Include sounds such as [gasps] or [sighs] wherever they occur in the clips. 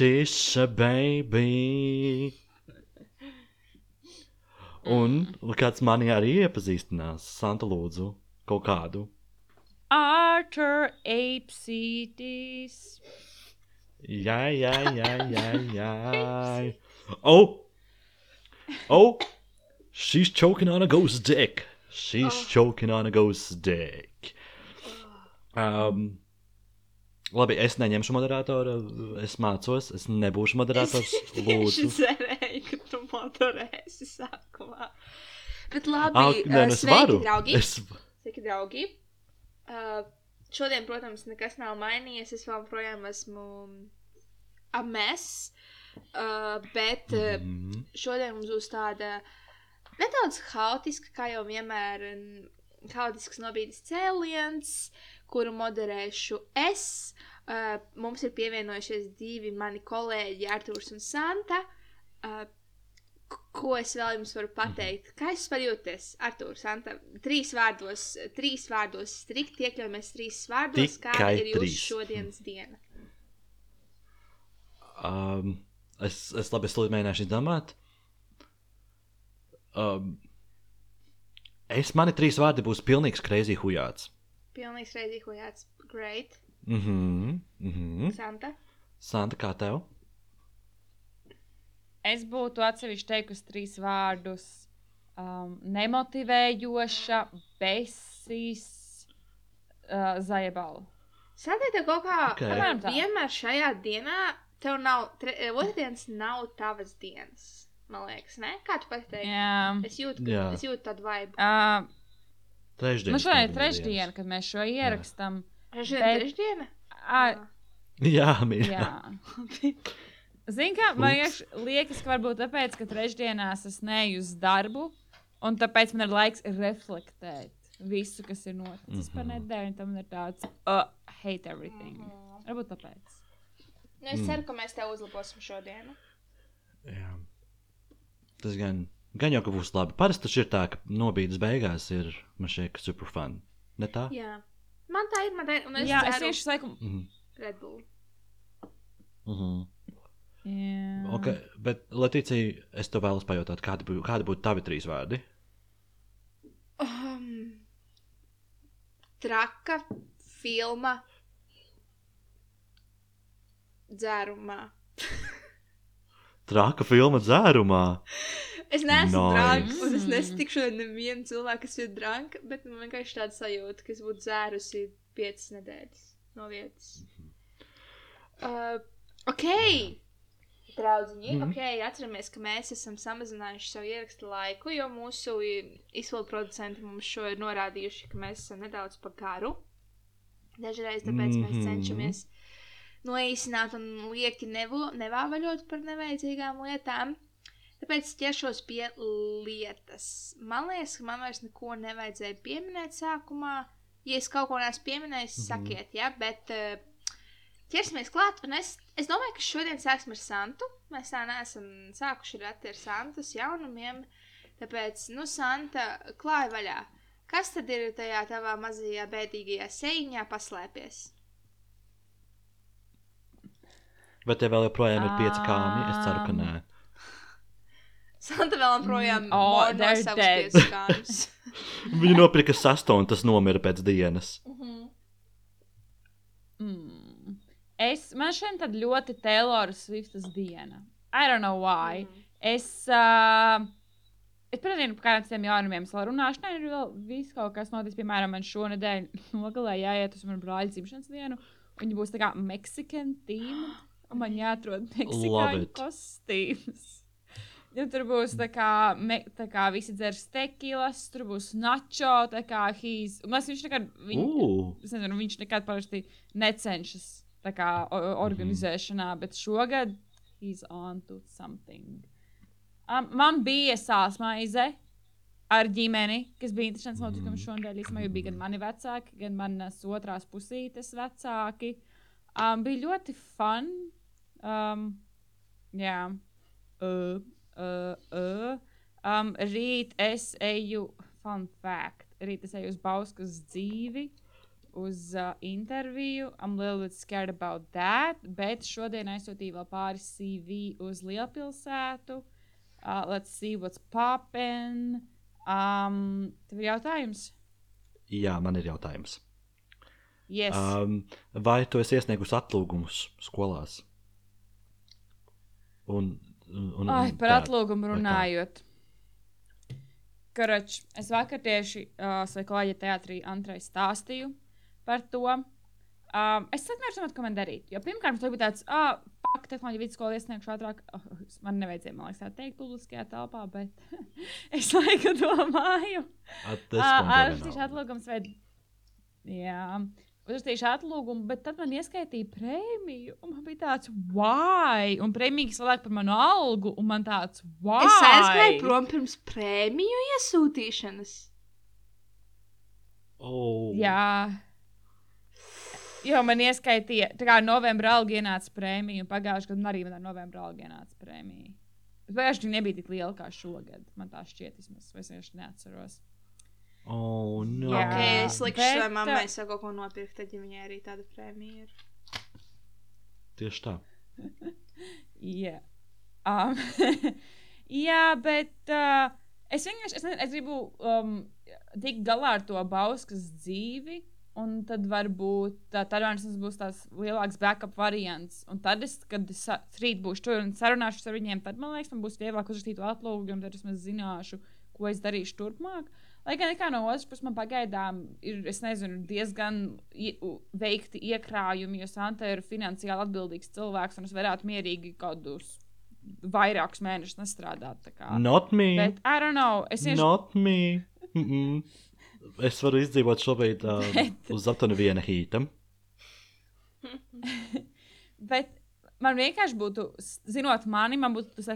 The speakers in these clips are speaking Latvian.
Letitia, baby. Un kāds mani arī iepazīstinās, Santa Lūdzu, kaut kādu. Arthur Apesitis. Jā, jā, jā, jā, jā. Oh! Oh! She's choking on a ghost dick. She's Oh. choking on a ghost dick. Um, labi, es neņemšu moderatoru. Es mācos, es nebūšu moderators. Es [laughs] Lūdzu. cerēju, ka tu motorēsi sākumā. Bet labi, uh, nē, es sveiki, varu. draugi. Es, Sveiki, draugi. Uh, šodien, protams, nekas nav mainījies. Es joprojām esmu amēs. Uh, bet uh, Mhm. šodien mums būs tāda nedaudz haotiska, kā jau vienmēr, haotisks nobīdes cēliens, kuru moderēšu es. Uh, mums ir pievienojušies divi mani kolēģi, Arthurs un Santa. Uh, ko es vēl jums varu pateikt? Kā jūs jūtaties, Artur, Santa? Trīs vārdos, trīs vārdos, strikt iekļaujamies trīs vārdos. Tikai Kāda ir jūsu trīs. šodienas diena? um, es, es labi, es lūdzu mēģināšu izdomāt. Um, es mani trīs vārdi būs pilnīgs crazy hujāts. Pilnīgs reizī hujāts. Great. Mhm. Mhm. Santa. Santa, kā tev? Es būtu atsevišķi teikusi trīs vārdus. Um, nemotivējoša, besīs, uh, zaibala. Santa, tev kaut kā Ok. okay. Tā. vienmēr šajā dienā, tev nav, eh, otrdienas nav tavas dienas. Man liekas, ne? Kā tu pati teiksi? Jā. Es jūtu, ka, Jā. es jūtu tādu vibu. Uh, Trešdien. nu šodien ir trešdiena, kad mēs šo ierakstām. Šodien bet- trešdiena? Uh, Jā, mīļā. jā. [laughs] Zini, kā man liekas, ka varbūt tāpēc, ka trešdienās es neju uz darbu, un tāpēc man ir laiks reflektēt visu, kas ir noticis mm -hmm. par Mhm. nedēļu, un tam ir tāds, uh, hate everything. Varbūt tāpēc. Nu, es Mm. ceru, ka mēs tev uzlabosim šodienu. Jā. Tas gan, gan jau ka būs labi. Parasti taču ir tā, ka nobīdes beigās ir man šeit super fun. Ne tā? Jā. Man tā ir, man tā ir. Un es jā, es tieši laiku. Mhm. Red Bull. Mhm. Jā. Okay, bet, Latīcija, es tev vēlos pajautāt, kādi, bū, kādi būtu tavi trīs vārdi? Um, traka filma dzērumā. [laughs] Trāka filma dzērumā. Es neesmu Nice. drāmas, un es Mm. nesatikšu nevienu cilvēku, kas ir drāmas, bet man vienkārši tāda sajūta, ka es būtu dzērusi piecas nedēļas no vietas. Uh, ok, draugiņi, mm. ok, atceramies, ka mēs esam samazinājuši savu ierakstu laiku, jo mūsu izpildu producenti mums šo ir norādījuši, ka mēs esam nedaudz pa garu. Dažreiz tāpēc mm -hmm. mēs Mhm. cenšamies noīsināt un lieki nevo, nevāvaļot par nevajadzīgām lietām. Tāpēc ķeršos pie lietas. Man liekas, ka man vairs neko nevajadzēja pieminēt sākumā. Ja es kaut ko neesmu pieminējis, Mhm. sakiet, ja, bet uh, ķersimies klāt. Es, es domāju, ka šodien sāksim ar Santu. Mēs tā neesam sākuši rati ar Santas jaunumiem. Tāpēc, nu, Santa, klāj vaļā. Kas tad ir tajā tavā mazajā bēdīgajā sēņā paslēpies? Vai tev vēl joprojām ir pieci kāmi? Es ceru, ka nē. Santa vēl joprojām Mm, oh, they're savus dead. pieskānus. [laughs] Viņa nopirka sasto un tas nomira pēc dienas. Mm. Es, man šeit tad ļoti Taylor Swiftas diena. I don't know why. Mhm. Es, uh, es nezinu, par kādiem tiem jaunumiem es vēl runāšu. Nē, ir vēl viss kaut kas noticis. Piemēram, man šonadēļ [laughs] nogalē jāiet uz manu brāļa dzimšanas dienu. un Viņa būs tā kā Mexican theme. Man jāatrod meksikāņu kostīms. Ja tur būs tā kā, me, tā kā visi dzers tekilas, tur būs nacho, tā kā he's. Un es viņš nekad, viņ, Ugh. es nezinu, viņš nekad parasti necenšas tā kā o- organizēšanā, bet šogad he's on to something. Um, man bija sāsmaize ar ģimeni, kas bija interesants notikums šonadēļ. Īsumā jau bija gan mani vecāki, gan manas otrās pusītes vecāki. Um, bija ļoti fun. Um, jā. Uh, uh, uh. Um, rīt es eju, fun fact. rīt es eju uz Bauskas dzīvi, uz uh, interviju. I'm a little bit scared about that, bet šodien aizsūtīju vēl pāris CV uz lielpilsētu. Uh, let's see what's poppin'. Um, tev ir jautājums? Jā, man ir jautājums. Yes. Um, vai tu esi iesniegusi atlūgumus skolās? Un, un, un, Ai, par tā- atlūgumu runājot. Karač, es vakar tieši uh, kolēģi teātrī Antrai stāstīju par to. Um, es saprotu, nevaru ko man darīt. Jo pirmkārt, man bija tāds, ah, pak, tehnoloģija vidusskola iesniegšu ātrāk. Oh, man nevajadzēja, man liekas, tā teikt publiskajā telpā, bet [laughs] es laiku domāju. At this Ā, point, ā, I don't Uzrakstīšu know. atlūgumu vai. Jā. Uzrakstīšu atlūgumu, bet tad man ieskaitīja prēmiju. Un man bija tāds, why? Un prēmijas lielāka par manu algu. Un man tāds, why? Es aizgāju prom pirms prēmiju iesūtīšanas. Oh. Jā. Jo man ieskaitīja, tā kā novembrī alga ienāca prēmija, un pagājušajā gadā arī man novembrī alga ienāca prēmija. Bet gadā nebija tik liela kā šogad. Man tā šķiet, vismaz es vienkārši neatceros. Oh, no. Jā. Ok, es likšu bet, savai mammai, ā, saku, ko nopirkt, tad, ja viņai arī tāda prēmija ir. Tieši tā. Jā, um, [laughs] jā bet uh, es vienkārši es, ne- es gribu um, tikt galā ar to bauskas dzīvi. Un tad varbūt tā, tad būs tāds lielāks backup variants. Un tad, es, kad es rīt būšu tur un sarunāšu ar viņiem, tad man liekas, man būs vieglāk uzrakstīt to atlūgumu, tad es zināšu, ko es darīšu turpmāk. Lai gan kā no otras puses man pagaidām ir, es nezinu, diezgan veikti iekrājumi, jo Santa ir finansiāli atbildīgs cilvēks, un es varētu mierīgi kādus vairākus mēnešus nestrādāt. Not me. Bet, I don't know, es vienkārši. Not me. Mm -mm. Es varu izdzīvot šobrīd uh, [laughs] Bet- uz aptuveni viena hīta. [laughs] Bet man vienkārši būtu, zinot mani, man būtu tas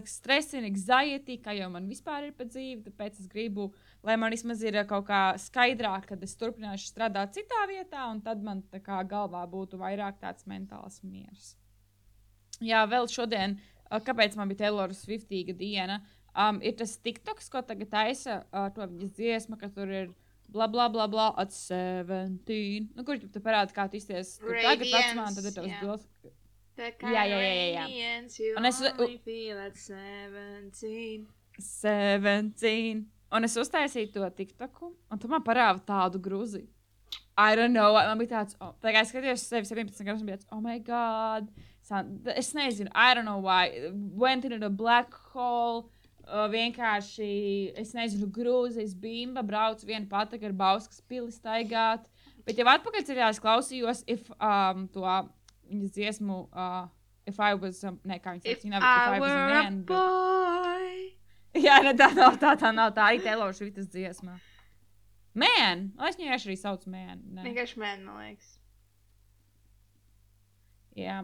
un anxiety, kā jau man vispār ir pa dzīvi. Tāpēc es gribu, lai man vismaz ir uh, kaut kā skaidrāk, kad es turpināšu strādāt citā vietā, un tad man tā kā galvā būtu vairāk tāds mentāls miers. Jā, vēl šodien, uh, kāpēc man bija Taylor Swiftīga diena, um, ir tas TikToks, ko tagad taisa uh, to viņas dziesma, ka tur ir. Bla, bla, bla, bla, at 17. Nu, kur tu parādi, kā tu izties? Tur Tagad vecumā, un tad ir tavs bildes. Jā, jā, jā, jā, Un es- only feel at 17. 17. Un es uztaisīju to TikToku, un tu man parādi tādu grūzi. I don't know, man bija tāds, oh, tā kā es skatījos uz sevi 17 gadus, un bija tāds, oh, my God. Es nezinu, I don't know why. Went into the black hole. Uh, vienkārši, es nezinu, grūzijas bimba, brauc viena pati ar Bauskas pili staigāt. Bet jau atpakaļ ceļā es klausījos, if, um, to viņas dziesmu, uh, if I was, um, ne, kā viņas If sauc, you know, I if I was a man. boy. Jā, ne, tā nav tā, tā nav tā arī Taylor Swift's dziesma. Man, es viņu arī saucu man. Vienkārši man, man liekas. Jā.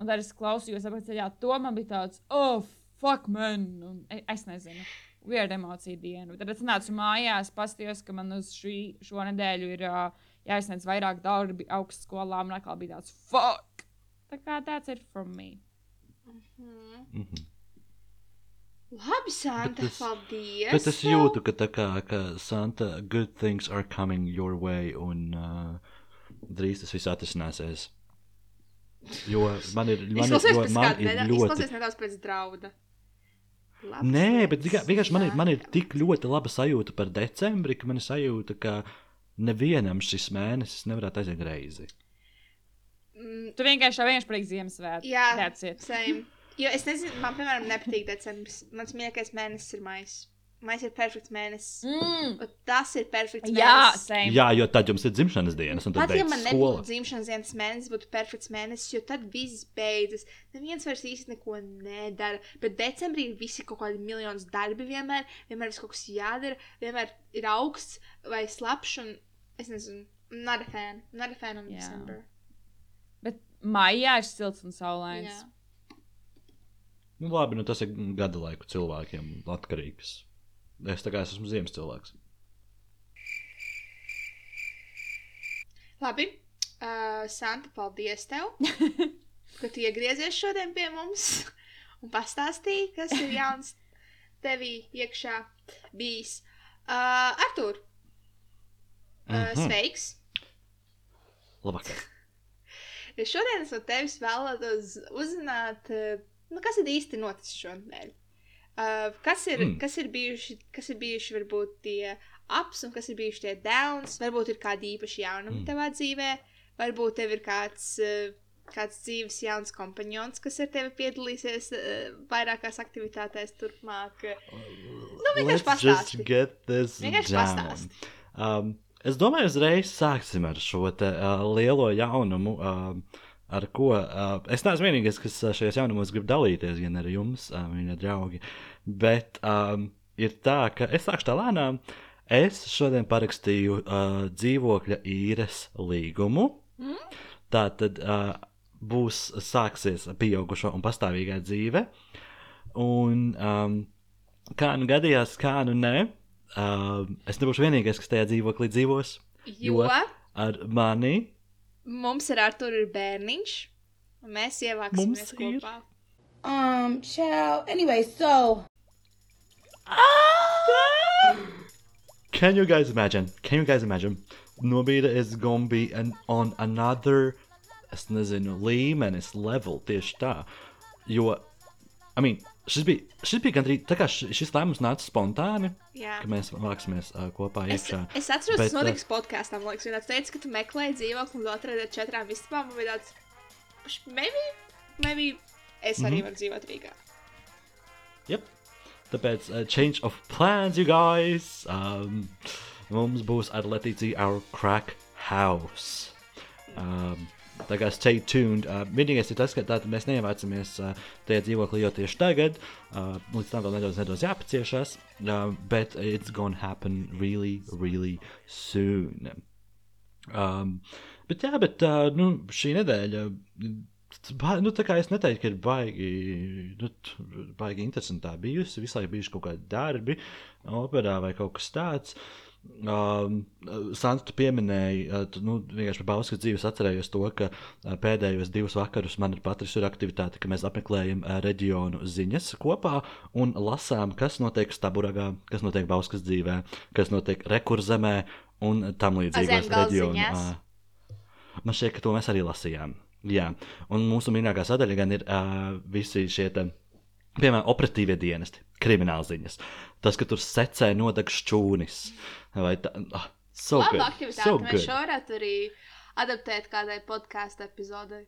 Un tad es klausījos, apgājot ceļā, to man bija tāds, oh, fuck, man. Un e- es nezinu. Weird emocija diena. Tad es nācu mājās, paskatījos, ka man uz šī, šo nedēļu ir uh, jāizsniedz vairāk darbi augstskolā. Man atkal bija tāds, fuck! Tā kā tāds ir from me. Mhm. Mm -hmm. Labi, Santa, es- paldies. Bet es jūtu, ka tā kā ka Santa, good things are coming your way, un uh, drīz tas viss atrisināsies. Jo man ir, man ir, jo man ir nedaudz, ļoti. izklausies nedaudz pēc drauda. Labs Nē, bet tikai- vienkārši man ir, man ir tik ļoti laba sajūta par decembri, ka man ir sajūta, ka nevienam šis mēnesis nevarētu aiziet greizi. Mm, Tu vienkārši jau vienkārši priekš Ziemassvētku. Jā. That's it. [laughs] Jo es nezinu, man, piemēram, nepatīk decembris. Mans mīļākais mēnesis ir maijs. Maijs ir perfekts mēnesis. Mm. Un tas ir perfekts Jā, mēnesis. same. Jā, jo tad jums ir dzimšanas dienas, un tad Pat ja man skola. nebūtu dzimšanas dienas mēnesis, būtu perfekts mēnesis, jo tad viss beidzas. Neviens vairs īsti neko nedara. Bet decembrī ir visi kaut kādi miljonus darbi vienmēr. Vienmēr ir kaut kas jādara. Vienmēr ir augsts vai slapjš. Un es nezinu, not a fan. Not a fan of Jā. December. Bet maijā ir silts un saulains. Jā. Nu, labi, nu tas ir gada laiku cilvēkiem atkarīgs. Es tā kā es esmu ziemas cilvēks. Labi. Uh, Santa, paldies tev, [laughs] ka tu iegriezies šodien pie mums un pastāstīji, kas ir jauns tevī iekšā bijis. Uh, Artur, Uh, Mhm. sveiks! Labvakar. Šodien es no tevis vēlētos uzzināt, uh, nu, kas ir īsti noticis šonadēļ. Uh, kas, ir, Mm. kas, ir bijuši, kas ir bijuši varbūt tie ups un kas ir bijuši tie downs? Varbūt ir kādi īpaši jaunumi Mm. tavā dzīvē, varbūt tev ir kāds, uh, kāds dzīves jauns kompanions, kas ar tevi piedalīsies uh, vairākās aktivitātēs turpmāk. Nu, vienkārši pastāsti. Vienkārši pastāsti. Um, es domāju, uzreiz sāksim ar šo te, uh, lielo jaunumu. Uh, Ar ko uh, es neesmu vienīgais, kas šajos jaunumos grib dalīties, gan ar jums, uh, viņa draugi. Bet um, ir tā, ka es sākšu tā lēnām. Es šodien parakstīju uh, dzīvokļa īres līgumu. Mm? Tā tad uh, būs sāksies pieaugušo un pastāvīgā dzīve. Un um, kā nu gadījās, kā nu nē, uh, es nebūšu vienīgais, kas tajā dzīvoklī dzīvos. Jo Jo- Ar mani mums ar Arthuru ir bērniņš, un mēs ievāksimies Mums ir. kopā. Um, child. Anyway, so Can you guys imagine? Can you guys imagine? Nobīda is gonna be an, on another, es nezinu, līmenis, level tieši tā. Jo, I mean, šis bija, šis bija gandrīz, tā kā šis lēmums nāca spontāni, Jā. ka mēs vāksimies uh, kopā Es, iekšā. es atceros, Bet, tas notiks podkāstā. Man liekas, vienā teica, ka tu meklēji dzīvokli un atradi ar četrām istabām. Man bija tāds, "Š- maybe, maybe es arī Mhm. varu dzīvot Rīgā. Yep. Tāpēc uh, change of plans, you guys. Um, mums būs ar Letīciju our crack house. Um, tā kā stay tuned. Uh, vienīgais ir tas, ka tātad mēs neievācamies uh, tajā dzīvoklī jau tieši tagad. Uh, līdz tam vēl nedaudz, nedaudz jāpaciešas. Uh, bet it's gonna happen really, really soon. Um, bet jā, bet uh, nu, šī nedēļa. Nu, tā kā es neteiktu, ka ir baigi, nu, baigi interesantā bijusi. Visu laiku bijuši kaut kādi darbi, operā vai kaut kas tāds. Um, Santa, tu pieminēji, uh, tu, nu, vienkārši par Bauskas dzīves atcerējos to, ka uh, pēdējos divus vakarus man ir Patris ir aktivitāte, ka mēs apmeklējam uh, reģionu ziņas kopā un lasām, kas notiek Staburagā, kas notiek Bauskas dzīvē, kas notiek Rekurzemē un tam līdzīgos reģionos. ziņās? Man šķiet, ka to mēs arī lasījām. Jā, un mūsu mīļākā sadaļa gan ir uh, visi šie, te, piemēram, operatīvie dienesti, krimināla ziņas. Tas, ka tur secē nodeg šķūnis. Vai tā, ah, so Labi, good, aktivitāte. so Mēs šo varētu arī adaptēt kādai podkāstu epizodei.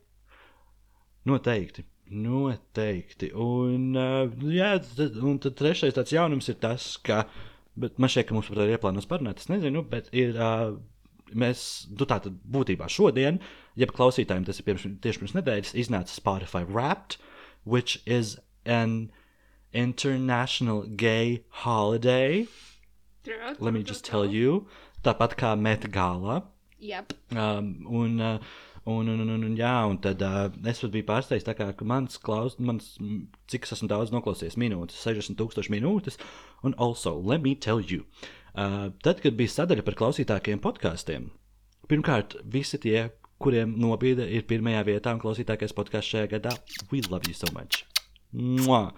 Noteikti. Noteikti. Un, uh, jā, un tad trešais tāds jaunums ir tas, ka, bet man šķiet, ka mums par to ir ieplānots parunāt, es nezinu, bet ir, uh, mēs, nu tā tad būtībā šodien, jeb klausītājiem tas ir pirms, tieši pirms nedēļas, iznāca Spotify Wrapped, which is an international gay holiday. Let me just tell you. Tāpat kā Met Gala. Yep. Um, un, uh, un, un, un, un, jā, un tad uh, es pat biju pārsteigts, tā kā mans klaus, mans, cik es esmu daudz noklausījies minūtes, 60,000 minūtes. Un also, let me tell you, uh, tad, kad bija sadaļa par klausītākiem podkāstiem, pirmkārt, visi tie, kuriem nobīde ir pirmajā vietā un klausītākais podkāsts šajā gadā, we love you so much. Mwah!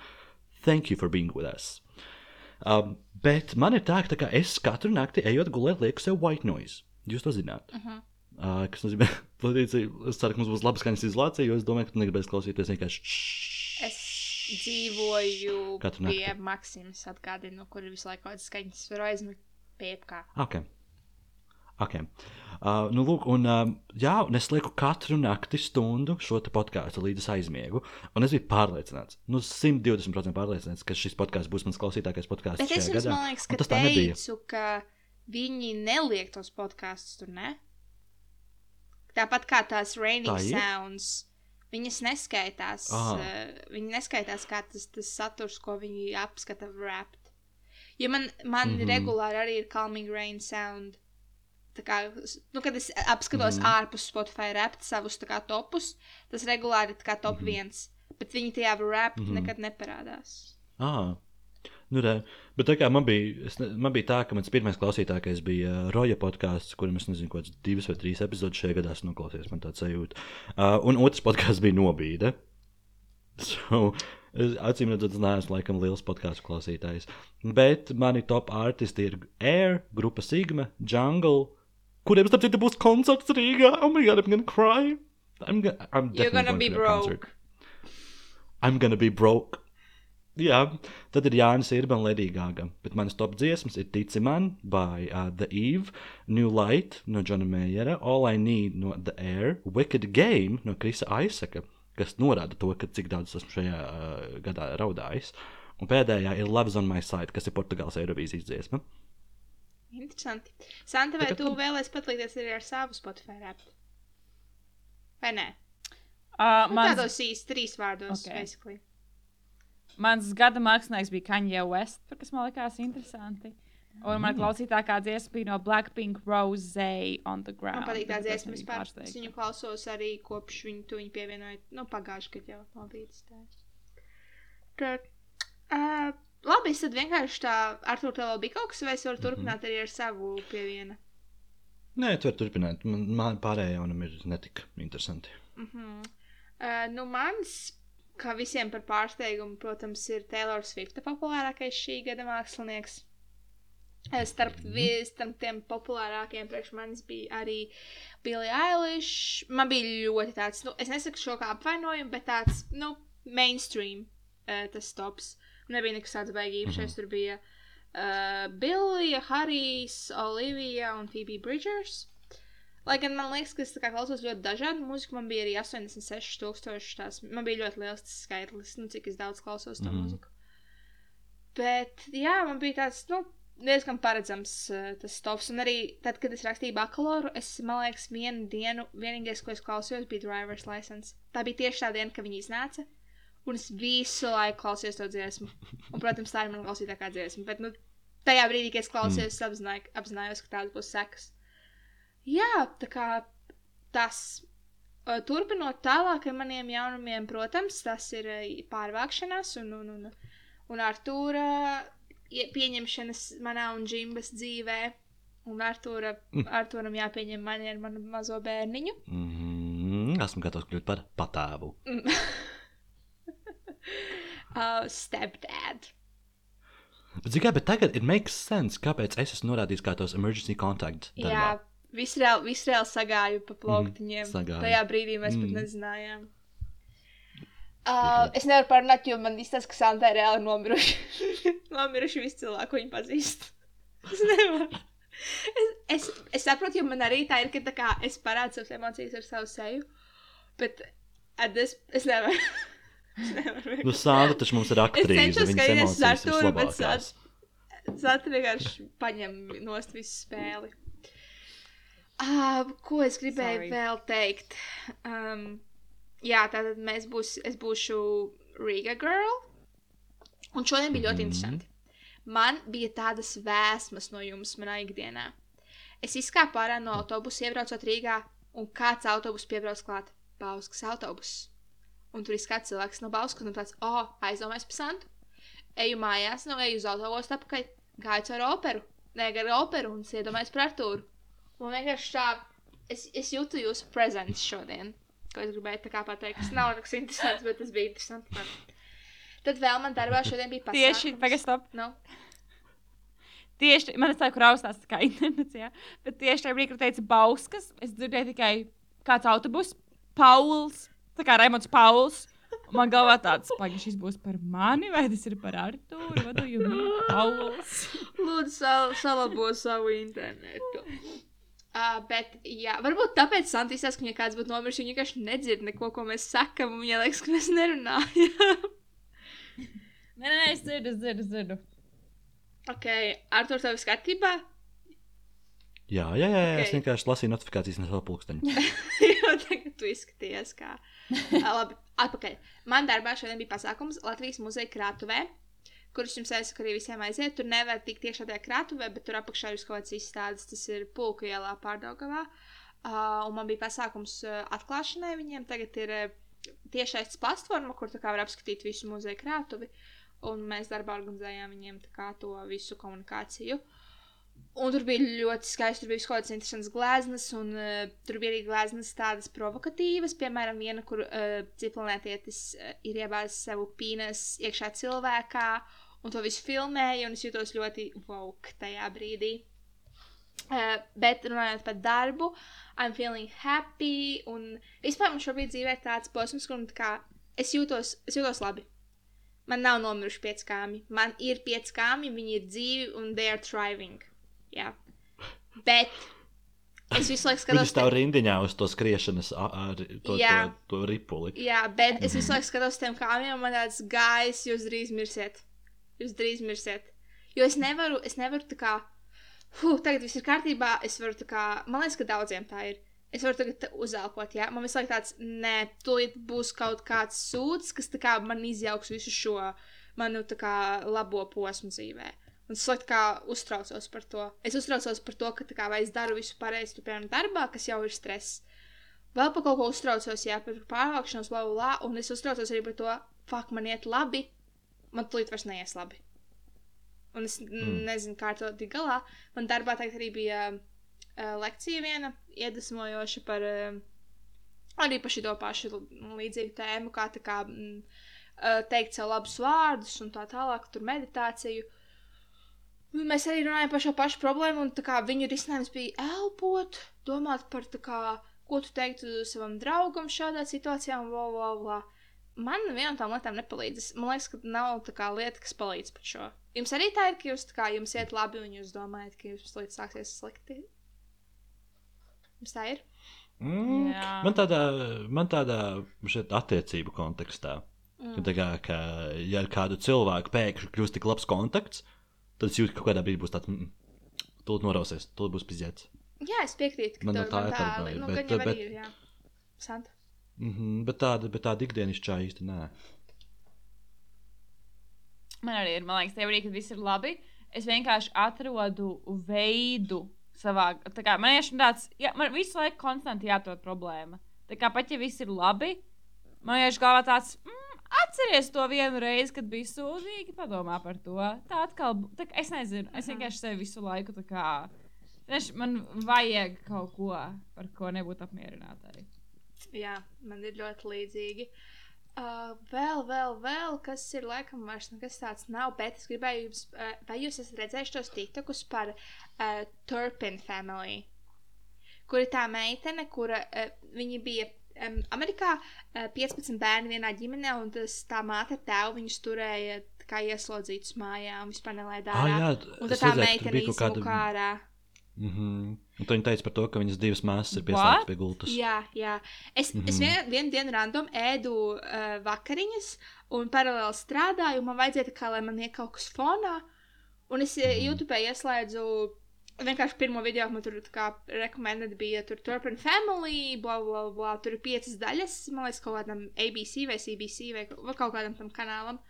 Thank you for being with us. Um, bet man ir tā, ka tā kā es katru nakti ejot gulēt, lieku sev white noise. Jūs to zināt. Uh -huh. uh, kas nozīmē, [laughs] es ceru, ka mums būs laba skaņas izolācija, jo es domāju, ka tu negribēsi klausīties vienkārši. Es dzīvoju pie. Maksimas, atgādinu, kur ir visu laiku kādas skaņas. Varu aizmigt pie jebkā. Ok. Okay. Uh, nu, lūk, un, um, jā, un es lieku katru nakti stundu šo podkāstu līdz aizmiegu. Un es biju pārliecināts, nu, 120% pārliecināts, ka šis podkāsts būs mans klausītākais podkāsts. Bet es jums, gadā. liekas, ka tas tā nebija. teicu, ka viņi neliek tos podkāstus tur, ne? Tāpat kā tās rainy Tā ir? sounds. Viņas neskaitās. Aha. Uh, viņi neskaitās kā tas, tas saturs, ko viņi apskata wrapped. Jo man, man mm. -hmm. regulāri arī ir calming rain sound. Tā kā, nu, kad es apskatos mm ārpus Spotify rapt savus kā topus, tas regulāri ir top mm viens. Bet viņi tajā wrapped mm nekad neparādās. Ah. Nu, re. Bet tā kā man bija, es man bija tā, ka mans pirmais klausītākais bija uh, Roja podkāsts, kuram es nezinu, kāds divas vai trīs epizodes šajā gadā esmu noklausījies. Man tāds sajūta. Uh, un otrs podkāsts bija Nobīde. [laughs] So, es acīm redzot, es neesmu laikam liels podkāstu klausītājs. Bet mani top artisti ir Air, Grupa Sigma, Jungle kuriem starp citu būs koncerts Rīgā. Oh my god, I'm gonna cry. I'm, go I'm You're definitely gonna going be to that concert. broke. I'm gonna be broke. Jā, tad ir Jānis Irba un Ledija Gāga. Bet manas top dziesmas ir Tici man, by uh, The Eve, New Light no Džona Meijera, All I Need no The Air, Wicked Game no Krisa Aisaka, kas norāda to, ka cik daudz esmu šajā uh, gadā raudājis. Un pēdējā ir Love's on My Side, kas ir Portugāles Eirovīzijas dziesma. Interesanti. Santa, vai tu vēlēsies patlīties arī ar savu Spotify rap? Vai nē? Uh, Nu, mans, tādos īsti trīs vārdos, Ok. okay. basically. mans gada mākslinieks bija Kanye West, kas man likās interesanti. Un Mm. man klausītākā dziesma bija no Blackpink Rose on the ground. Man patīk tā dziesma man bija. Es viņu klausos arī kopš viņu tu viņu pievienoja, nu, pagājuši, kad jau nav bijis tā. Tad, uh, labi, es tad vienkārši tā, Artur, tev vēl bija kaut kas, vai es varu Mhm. turpināt arī ar savu pievienu? Nē, tu vari turpināt. Man, man pārējām ir netika interesanti. Mhm. Uh, nu, mans, kā visiem par pārsteigumu, protams, ir Taylor Swift, populārākais šī gada mākslinieks. Eh, Starp, vi, starp tiem populārākajiem priekš manis bija arī Billie Eilish. Man bija ļoti tāds, nu, es nesaku šo kā apvainojumu, bet tāds, nu, mainstream uh, tas tops. Nebija nekas tāds baigi īpašais. Tur bija uh, Billie, Harijs, Olivija un Phoebe Bridgers. Lai gan man liekas, ka es klausos ļoti dažādu mūziku, man bija arī 86,000 tās. Man bija ļoti liels tas skaitlis, nu, cik es daudz klausos to mm. -hmm. mūziku. Bet, jā, man bija tāds, nu, diezgan paredzams uh, tas stops. Un arī tad, kad es rakstīju bakalauru, es, man liekas, vienu dienu, vienīgais, ko es klausījos, bija driver's license. Tā bija tieši tā diena, kad viņi iznāca. Un es visu laiku klausījos to dziesmu. Un, protams, tā ir mana klausītākā dziesma. Bet, nu, tajā brīdī, kad es klausījos, es apzināju, apzinājos, ka tādas būs sekas. Jā, tā kā tas. Turpinot tālāk ar maniem jaunumiem, protams, tas ir pārvākšanās un, un, un, un Artūra ie- pieņemšanas manā un Džimbas dzīvē. Un Artūra, Artūram jāpieņem mani ar manu mazo bērniņu. Mm, esmu gatavs kļūt par patēvu. [laughs] Uh, stepdad. Bet, kā, bet tagad it makes sense, kāpēc es esmu norādījis kā tos emergency contact. Jā, darbā. viss reāli, vis reāli sagāju pa plauktiņiem. Mhm, sagāju. Tajā brīdī mēs mm. pat Mm. nezinājām. Uh, es nevaru parunāt, jo man izsaka, ka Santa ir reāli nomiruši. [laughs] nomiruši visi cilvēki, ko viņi pazīst. Es nevaru. Es, es, es saprotu, jo man arī tā ir, ka tā kā, es parādu savas emocijas ar savu seju. Bet es, es nevaru. Nu, Sāra taču mums ir aktrīze, uz emocijas Artūru, bet. Zata vienkārši paņem nost visu spēli. Uh, ko es gribēju Sorry. Vēl teikt? Um, jā, tātad mēs būs, es būšu Riga Girl. Un šodien bija ļoti Mhm. interesanti. Man bija tādas vēsmas no jums manā ikdienā. Es izkāpu ārā no autobusa, iebraucot Rīgā, un kāds autobus piebrauc klāt. Bauskas autobus. Un tur ir kāds cilvēks no Bauskas, un tāds, oh, aizdomājas par Santu. Eju mājās, no eju uz autobusu apakaļ, gāju caur operu, negaru operu un iedomājos par Artūru. Man vienkārši tā, es, es jūtu jūsu prezenci šodien, ko es gribēju tā kā pateikt. Tas nav nekas interesants, bet tas bija interesanti man. Tad vēl man darbā šodien bija pasākums. Tieši, pagaid, stop. Nu, Tieši man tas tā, kur augstās tā kā internets, jā. Bet tieši tajā brīdī, kad teica Bauskas, es dzirdēju tikai kāds autobus, Pauls, tā kā Raimonds Pauls. Man galvā tāds, vai šis būs par mani, vai tas ir par Artūru, vai tu jūti Pauls. lūdzu, sal salabo savu internetu. Uh, bet, jā, varbūt tāpēc Santīsās, ka viņa kāds būtu nomiris, viņa vienkārši nedzird neko, ko mēs sakam, un viņa liekas, ka mēs nerunājam. Nē, nē, nē, es dzirdu, es dzirdu, es dzirdu. ok, Artur, tev viss kārtībā? Jā, jā, jā, jā. Es vienkārši lasīju notifikācijas no savu pulksteņa. [laughs] Jo tagad tu izskaties kā. Ā, [laughs] Labi, atpakaļ. Man darbā šodien bija pasākums Latvijas muzeja krātuvē, kurus jums iesaku arī visiem aiziet. Tur nevar tikt tiešā tajā krātuvē, bet tur apakšā ir kaut kāds izstādes, tas ir pulku ielā pārdaugavā. Uh, un man bija pasākums uh, atklāšanai viņiem. Tagad ir uh, tiešais platforma, kur var apskatīt visu muzeja krātuvi. Un mēs darbā organizējām viņiem to visu komunikāciju. Un tur bija ļoti skaisti, tur bija kaut kādas interesantas gleznas, un uh, tur bija arī gleznas tādas provokatīvas. Piemēram, viena, kur uh, ciklonētietis uh, ir iebāzis savu pīnas iekšā cilvēkā, un to visu filmēja, un es jutos ļoti woke tajā brīdī. Uh, bet runājot par darbu, I'm feeling happy. Un vispār man šobrīd dzīvē ir tāds posms, kur kā, es, jūtos, es jūtos labi. Man nav nomiruši pieci kāmi. Man ir pieci kāmi, viņi ir dzīvi un they are thriving. Jā. Bet es visu laiku skatos. stāv rindiņā uz to skriešanas ar to, Jā. to, to ripuli. Jā, bet es visu laiku skatos tiem kāmiem, man tāds gājis, jūs drīz mirsiet. Jūs drīz mirsiet. Jo es nevaru, es nevaru tā kā, huh, tagad viss ir kārtībā, es varu tā kā, man liekas, ka daudziem tā ir. Es varu tagad uzelpot, jā. Man visu laiku tāds, nē, tūlīt būs kaut kāds sūds, kas tā kā man izjauks visu šo manu tā kā labo posmu dzīvē. Un es laikam kā uztraucos par to. Es uztraucos par to, ka kā vai es daru visu pareizi, tu piemēram, darbā, kas jau ir stress. Vēl par kaut ko uztraucos, jā, par pārvākšanos, bla, bla. Un es uztraucos arī par to, fuck, man iet labi. Man tūlīt vairs neies labi. Un es mm. nezinu, kā ar to tikt galā. Man darbā tagad arī bija uh, lekcija viena, iedvesmojoša par uh, arī par šo pašu līdzīgu tēmu, kā kā mm, uh, teikt sev labus vārdus un tā tālāk, tur meditāciju. Un Mēs arī runājam par šo pašu problēmu, un tā kā viņu risinājums bija elpot, domāt par tā kā, ko tu teiktu savam draugam šādā situācijā, un bla, bla, bla. Man vienam tām lietām nepalīdz. Es- Man liekas, ka nav tā kā lieta, kas palīdz par šo. Jums arī tā ir, ka jūs tā kā jums iet labi, un jūs domājat, ka jums līdz sāksies slikti. Jums tā ir? Mm. Jā. Man tādā, man tādā šeit attiecību kontekstā. Mm. Ka, tā kā, ka, ja ar kādu cilvēku pēkšņi kļūst tik labs kontakts, tad es jūtu, ka kaut kādā brīdī būs tāds, mm, tūlīt norausies, tūlīt būs pizdzēts. Jā, es piekrītu, ka Man no tā ir tā, paranoja, nu, bet- bet- ir, jā. Santa. Mm -hmm, bet tāda, bet tāda ikdienišķā īsti nē. Man arī ir, man liekas, tajā brīdī, kad viss ir labi, es vienkārši atrodu veidu savā. tā Kā, man ir tāds, jā, man visu laiku konstanti jāatrod problēma. Tā kā pat ja viss ir labi, man ir galvā tāds. Mm, Atceries to vienu reizi, kad bija sūdīgi. Padomā par to. Tā atkal, tā, es nezinu, es vienkārši sevi visu laiku tā kā. Tieši man vajag kaut ko, par ko nebūt apmierinātai. Jā, man ir ļoti līdzīgi. Uh, vēl, vēl, vēl, kas ir laikam vairs nekas tāds nav, bet es gribēju jums, uh, vai jūs esat redzējuši tos tiktokus par uh, Turpin family, kur ir tā meitene, kura uh, viņa bija um, Amerikā uh, 15 bērni vienā ģimenē, un tas tā māte tēvu viņus turēja kā ieslodzītus mājā un vispār nelaid Ah, jā, un tad tā meitene izmuka kāda- ārā. Mm -hmm. Un viņi teica par to, ka viņas divas māsas ir pieslēgtas pie gultas. Jā, jā. Es, mm -hmm. es vien, vienu dienu random ēdu uh, vakariņas un paralēli strādāju. un Man vajadzēja, kā, lai man iet kaut kas fonā. Un es mm -hmm. YouTube ieslēdzu vienkārši pirmo video, man tur kā rekomendēta bija tur Turpin Family, bla, bla, bla. Tur ir piecas daļas, man liekas, kaut kādam ABC vai CBC vai, vai kaut kādam tam kanālam.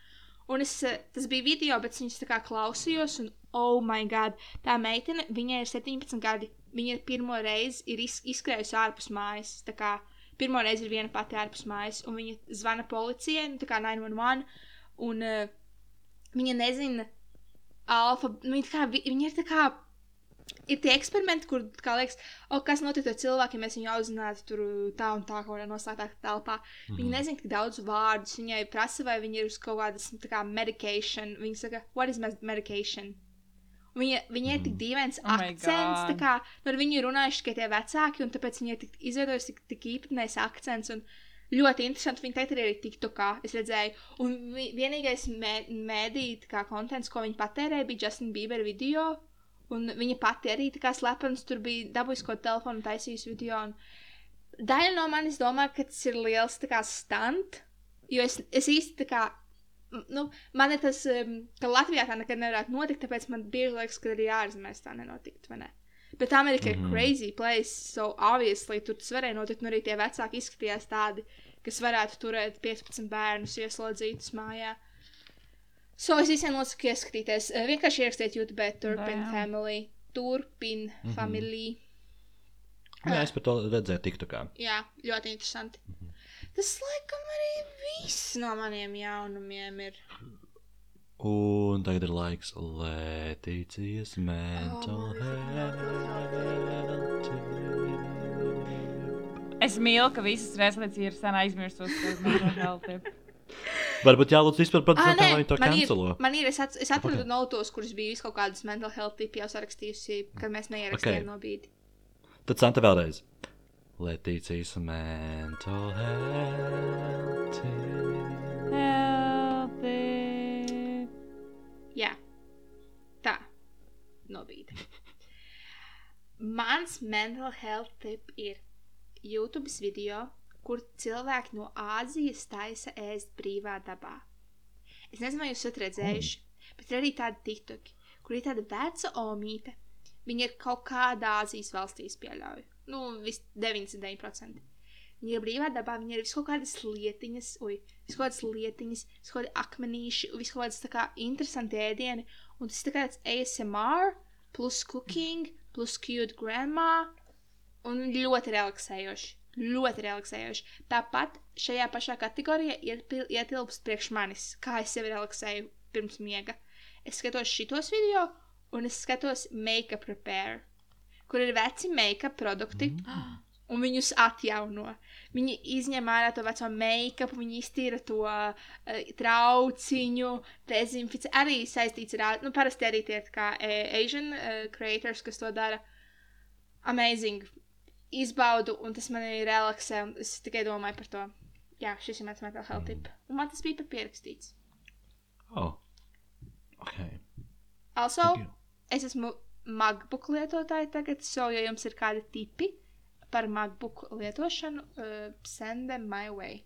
Un es, eh, tas bija video, bet es viņas tā kā klausījos, un oh, my God, tā meitene, viņai ir 17 gadi. Viņa ir pirmo reizi ir iz, izskrējusi ārpus mājas. Tā kā pirmo reizi ir viena pati ārpus mājas, un viņa zvana policijai, nu, tā kā 911, un uh, viņa nezina alfa. Nu, viņa, kā, vi- viņa ir tā kā. Ir tie eksperimenti, kur, kā liekas, oh, kas notiktu ar cilvēku, ja mēs viņu audzinātu tur tā un tā, kaut kādā noslēgtā telpā. Mm -hmm. Viņa nezina tik daudz vārdus. Viņai prasa, vai viņa ir uz kaut kādas, nu, tā kā, medication. Viņa saka, what is med- medication? Viņa, viņa ir tik dīvains Oh my akcents, tā God. kā nu, ar viņu runājuši tikai tie vecāki, un tāpēc viņa ir tik izveidojis tik, tik īpatnējs akcents. Un ļoti interesanti, viņa teikt arī TikTokā, es redzēju. Un vi, vienīgais mē, mēdī, tā kā kontents, ko viņa patērēja, bija Justin Bieber video. Un viņa pati arī tā kā slepens tur bija dabūjusi ko telefonu, taisījusi video. Un daļa no manis domā, ka tas ir liels tā kā stunt, jo es, es īsti tā kā. Nu, man ir tas, ka Latvijā tā nekad nevarētu notikt, tāpēc man bieži liekas, ka arī ārzemēs tā nenotiktu. Ne? Bet Amerika mm -hmm. ir crazy place, so obviously tur tas varēja notikt. Un arī tie vecāki izskatījās tādi, kas varētu turēt 15 bērnus ieslodzītus mājā. So es visiem nosaku ieskatīties. Vienkārši ierakstiet YouTube, Turpin Jā. Family. Turpin mm -hmm. Family. Jā, es par to redzēju TikTokā. Jā, ļoti interesanti. Tas laikam arī viss no maniem jaunumiem ir. Un tagad ir laiks Latīcijas mental Oh health. Es mīlu, ka visas reizes ir sen aizmirsusi par mental health. Varbūt jālūdz vispār producentiem, nē, lai viņi to man ir, kancelo. man ir, es, at, es atradu Ok. okay. notos, kurus bija kaut kādas mental health tipi jau sarakstījusi, kad mēs neierakstījām Ok. okay. no bīdi. Tad Santa vēlreiz. Letīcijas mental health. Healthy. Jā, tā, no bīdi. [laughs] Mans mental health tip ir YouTube video, kur cilvēki no Āzijas taisa ēst brīvā dabā. Es nezinu, vai jūs esat redzējuši, bet ir arī tādi tiktoki, kur ir tāda veca omīte. Viņa ir kaut kādā Āzijas valstīs pieļauju. Nu, vis 99%. Viņa ir brīvā dabā, viņa ir vis kaut kādas lietiņas, ui, vis kaut kādas lietiņas, vis kaut kādi akmenīši, vis kaut kādas tā kā interesanti ēdieni. Un tas ir tā kā tāds ASMR, plus cooking, plus cute grandma. Un ļoti relaksējoši. Ļoti relaksējoši. Tāpat šajā pašā kategorijā ietilpst priekš manis, kā es sevi relaksēju pirms miega. Es skatos šitos video, un es skatos make-up repair, kur ir veci make-up produkti, un viņus atjauno. Viņi izņem ārā to veco make-up, viņi iztīra to uh, trauciņu, dezinficē. Arī saistīts ar, nu, parasti arī tie kā uh, Asian uh, creators, kas to dara. Amazing. Izbaudu, un tas man arī relaksē, es tikai domāju par to. Jā, šis ir mans mental health tip. Un man tas bija pat pierakstīts. Oh. Ok. Also, es esmu MacBook lietotāja tagad, so, ja jums ir kādi tipi par MacBook lietošanu, uh, send them my way.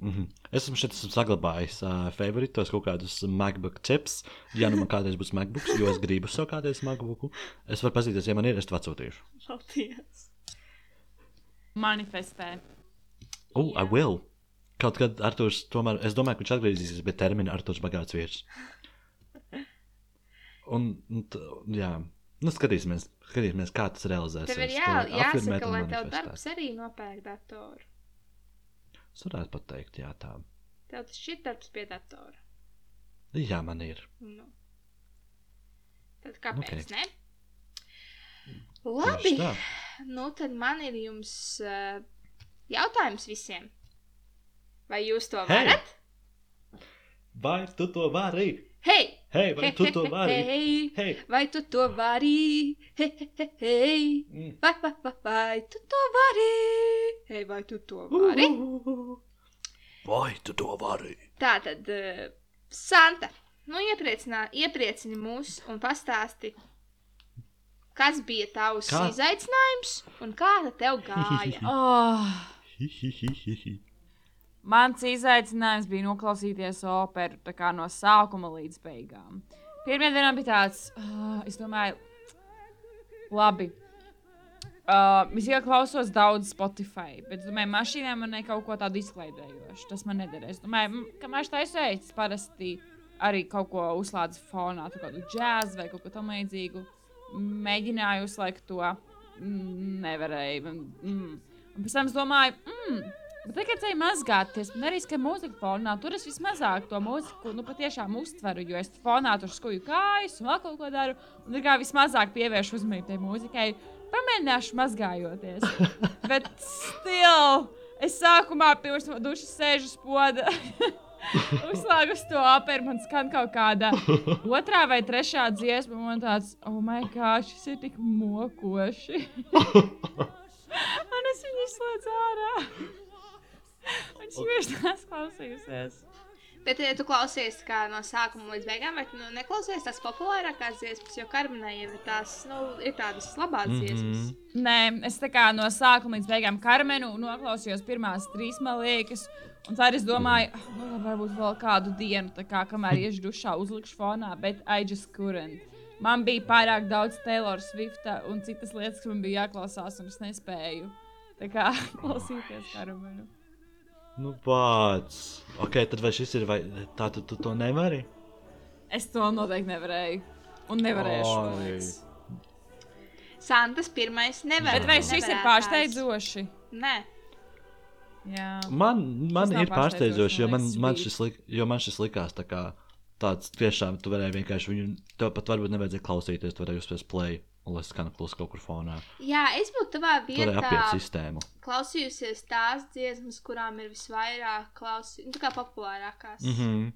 Mm -hmm. Es esmu šeit esmu saglabājis uh, favoritos kaut kādus MacBook tips. Ja nu man kādreiz būs MacBooks, jo es gribu savu kādreiz MacBooku, es varu pazīties, ja man ir, es to atsūtīšu. Paldies! Manifestē. Oh, I will. Kaut kad Arthurs, tomēr, es domāju, ka viņš atgriezīsies pie termina Arthurs bagāts vīrs. Un, un t, jā, nu skatīsimies, skatīsimies, kā tas realizēsies. Tev ir jā, jāsaka, lai tev darbs arī nopērk datoru. Es varētu pateikt, jā, tā. Tev tas šķiet darbs pie datora. Jā, man ir. Nu. Tad kāpēc Ok. okay. ne? Tieši Labi, nu tad man ir jums uh, jautājums visiem. Vai jūs to Hei! varat? Vai tu to vari? Hei! Hei, vai tu to vari? Hei! Hei! Vai tu to vari? Hei, hei, hei! Mm. Vai, vai, vai, vai tu to vari? Hei, vai tu to vari? Vai tu to vari? Tā tad, uh, Santa, nu iepriecini mūs un pastāsti, kas bija tavs Kā? izaicinājums un kā tev gāja. [laughs] Oh. Mans izaicinājums bija noklausīties operu no sākuma līdz beigām. Pirmā dienā bija tāds, uh, es domāju, labi. Uh, es jau klausos daudz Spotify, bet, es domāju, mašīnā man ne kaut ko tādu izklaidējošu. Tas man nederēs. Es domāju, m, kamēr tā aizsēju, es parasti arī kaut ko uzlādzu fonā, kādu džēzu vai kaut ko tamlīdzīgu. Mēģināju uzlikt to, mm, nevarēju. Mm. Un pēc tam es domāju, mm, bet tagad ceļā mazgāties, man arī skan mūzika fonā. Tur es vismazāk to mūziku, nu, patiešām uztveru, jo es fonā tur skuju kājas un vēl kaut ko daru. Un kā vismazāk pievēršu uzmanību tai mūzikai, pamēģināšu mazgājoties. [laughs] bet still, es sākumā pirms dušas sēžu uz poda. [laughs] Uzslēgu uz to operu, man skan kaut kāda otrā vai trešā dziesma. un Man tāds, oh, my God, šis ir tik mokoši. [laughs] Un es viņu izslēdzu ārā. Un šī vairs nesklausījusies. Bet, ja tu klausies kā no sākuma līdz beigām, vai nu, neklausies tās populārākās dziesmas, jo Karmenai ir, tās, nu, ir tādas labās Mhm. dziesmas. Nē, es tā kā no sākuma līdz beigām Karmenu noklausījos pirmās trīs maliekas. Un tā arī es domāju, ah, nu, varbūt vēl kādu dienu, tā kā kamēr iešu dušā, uzlikšu fonā, bet I just couldn't. Man bija pārāk daudz Taylor Swifta un citas lietas, kas man bija jāklausās, un es nespēju tā kā [laughs] klausīties Karmenu. Nu, pats. Ok, tad vai šis ir, vai tā tu, tu to nevari? Es to noteikti nevarēju. Un nevarēšu. Oi. Santas pirmais nevar. Bet vai šis ir pārsteidzoši? Nē. Jā. Man, man ir pārsteidzoši, jo man, man šis lik, jo man šis likās tā kā tāds tiešām tu varēji vienkārši viņu, tev pat varbūt nevajadzēja klausīties, tu varēji uzspiest play lai skan klusi kaut kur fonā. Jā, es būtu tavā vietā klausījusies tās dziesmas, kurām ir visvairāk klausījusies, nu, tā kā populārākās. Mm -hmm.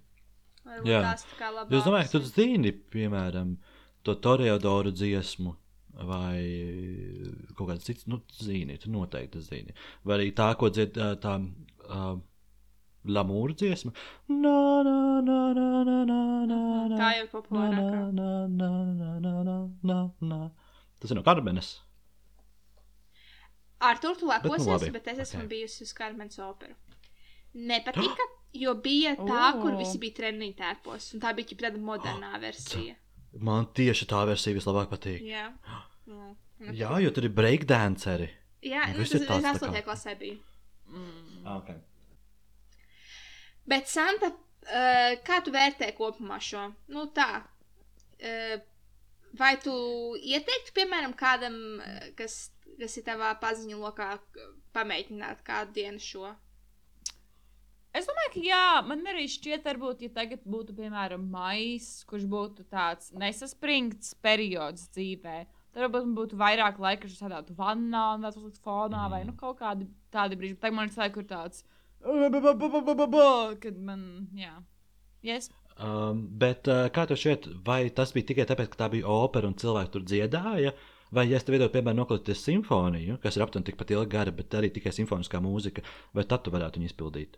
Varbūt Jā. tās tā kā labākas. Es domāju, ka tu zini, piemēram, to Toreodoru dziesmu. Vai kaut kāds cits, nu, zini, tu noteikti zini. Vai arī tā, ko dzied ā, tā uh, Lamūra dziesma. Na, na, na, na, na, na, na, na, Tā jau ir na, populārākā. na, na, na, na, na, na, na. Tas ir no Karmenes. Ar to tu Bet nu lekosies, labi, bet es esmu ok. bijusi uz Karmenes operu. Nepatika, jo bija tā, kur O. visi bija trenīgi tērpos, un tā bija ģip tāda modernā versija. Man tieši tā versija vislabāk patīk. Jā. Jā, Jā, jo tur ir breakdanceri. Jā Nu, nu, viss tas ir ir tāds tā 8. kā- klasē bija. Okay. Bet, Santa, uh, kā tu vērtē kopumā šo? Nu, tā. Uh, vai tu ieteiktu, piemēram, kādam, eh, kas, kas ir tavā paziņu lokā, pamēģināt kādu dienu šo? Es domāju, ka jā, man arī šķiet, varbūt, ja tagad būtu, piemēram, maijs, kurš būtu tāds nesaspringts periods dzīvē, tad varbūt man būtu vairāk laika, es sēdētu vannā un uzlikt fonā, vai nu kaut kādi tādi brīži. Tagad man ir tāds, kur tāds, kad man, jā. Yes. Um, bet uh, kā tev šķiet, vai tas bija tikai tāpēc, ka tā bija opera un cilvēki tur dziedāja? Vai, ja es tev iedodu, piemēram, noklausīties simfoniju, kas ir aptuveni tikpat ilga gara, bet arī tikai simfoniskā mūzika, vai tad tu varētu viņu izpildīt?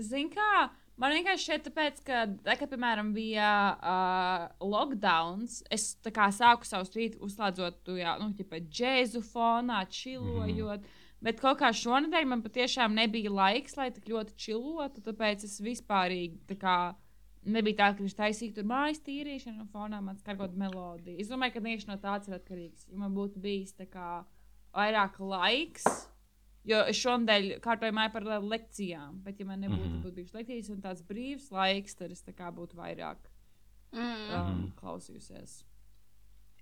Zini, kā man vienkārši šķiet, tāpēc, ka, tā, kad, piemēram, bija uh, lockdowns, es kā sāku savu rītu uzslēdzot jau, nu, tipā džēzu fonā, čilojot. Mm. Bet kaut kā šonadēļ man patiešām nebija laiks, lai tik ļoti čilotu, tāpēc es vispārīgi tā kā nebija tā, ka viņš taisīja tur mājas tīrīšanu, un fonā man skargot melodiju. Es domāju, ka tieši no tā tas ir atkarīgs. Ja man būtu bijis tā kā vairāk laiks, jo es šonadēļ kārtoju māju par lekcijām, bet ja man nebūtu mm. -hmm. būtu bijušas lekcijas un tāds brīvs laiks, tad es būtu vairāk Mm. um, Mhm. klausījusies.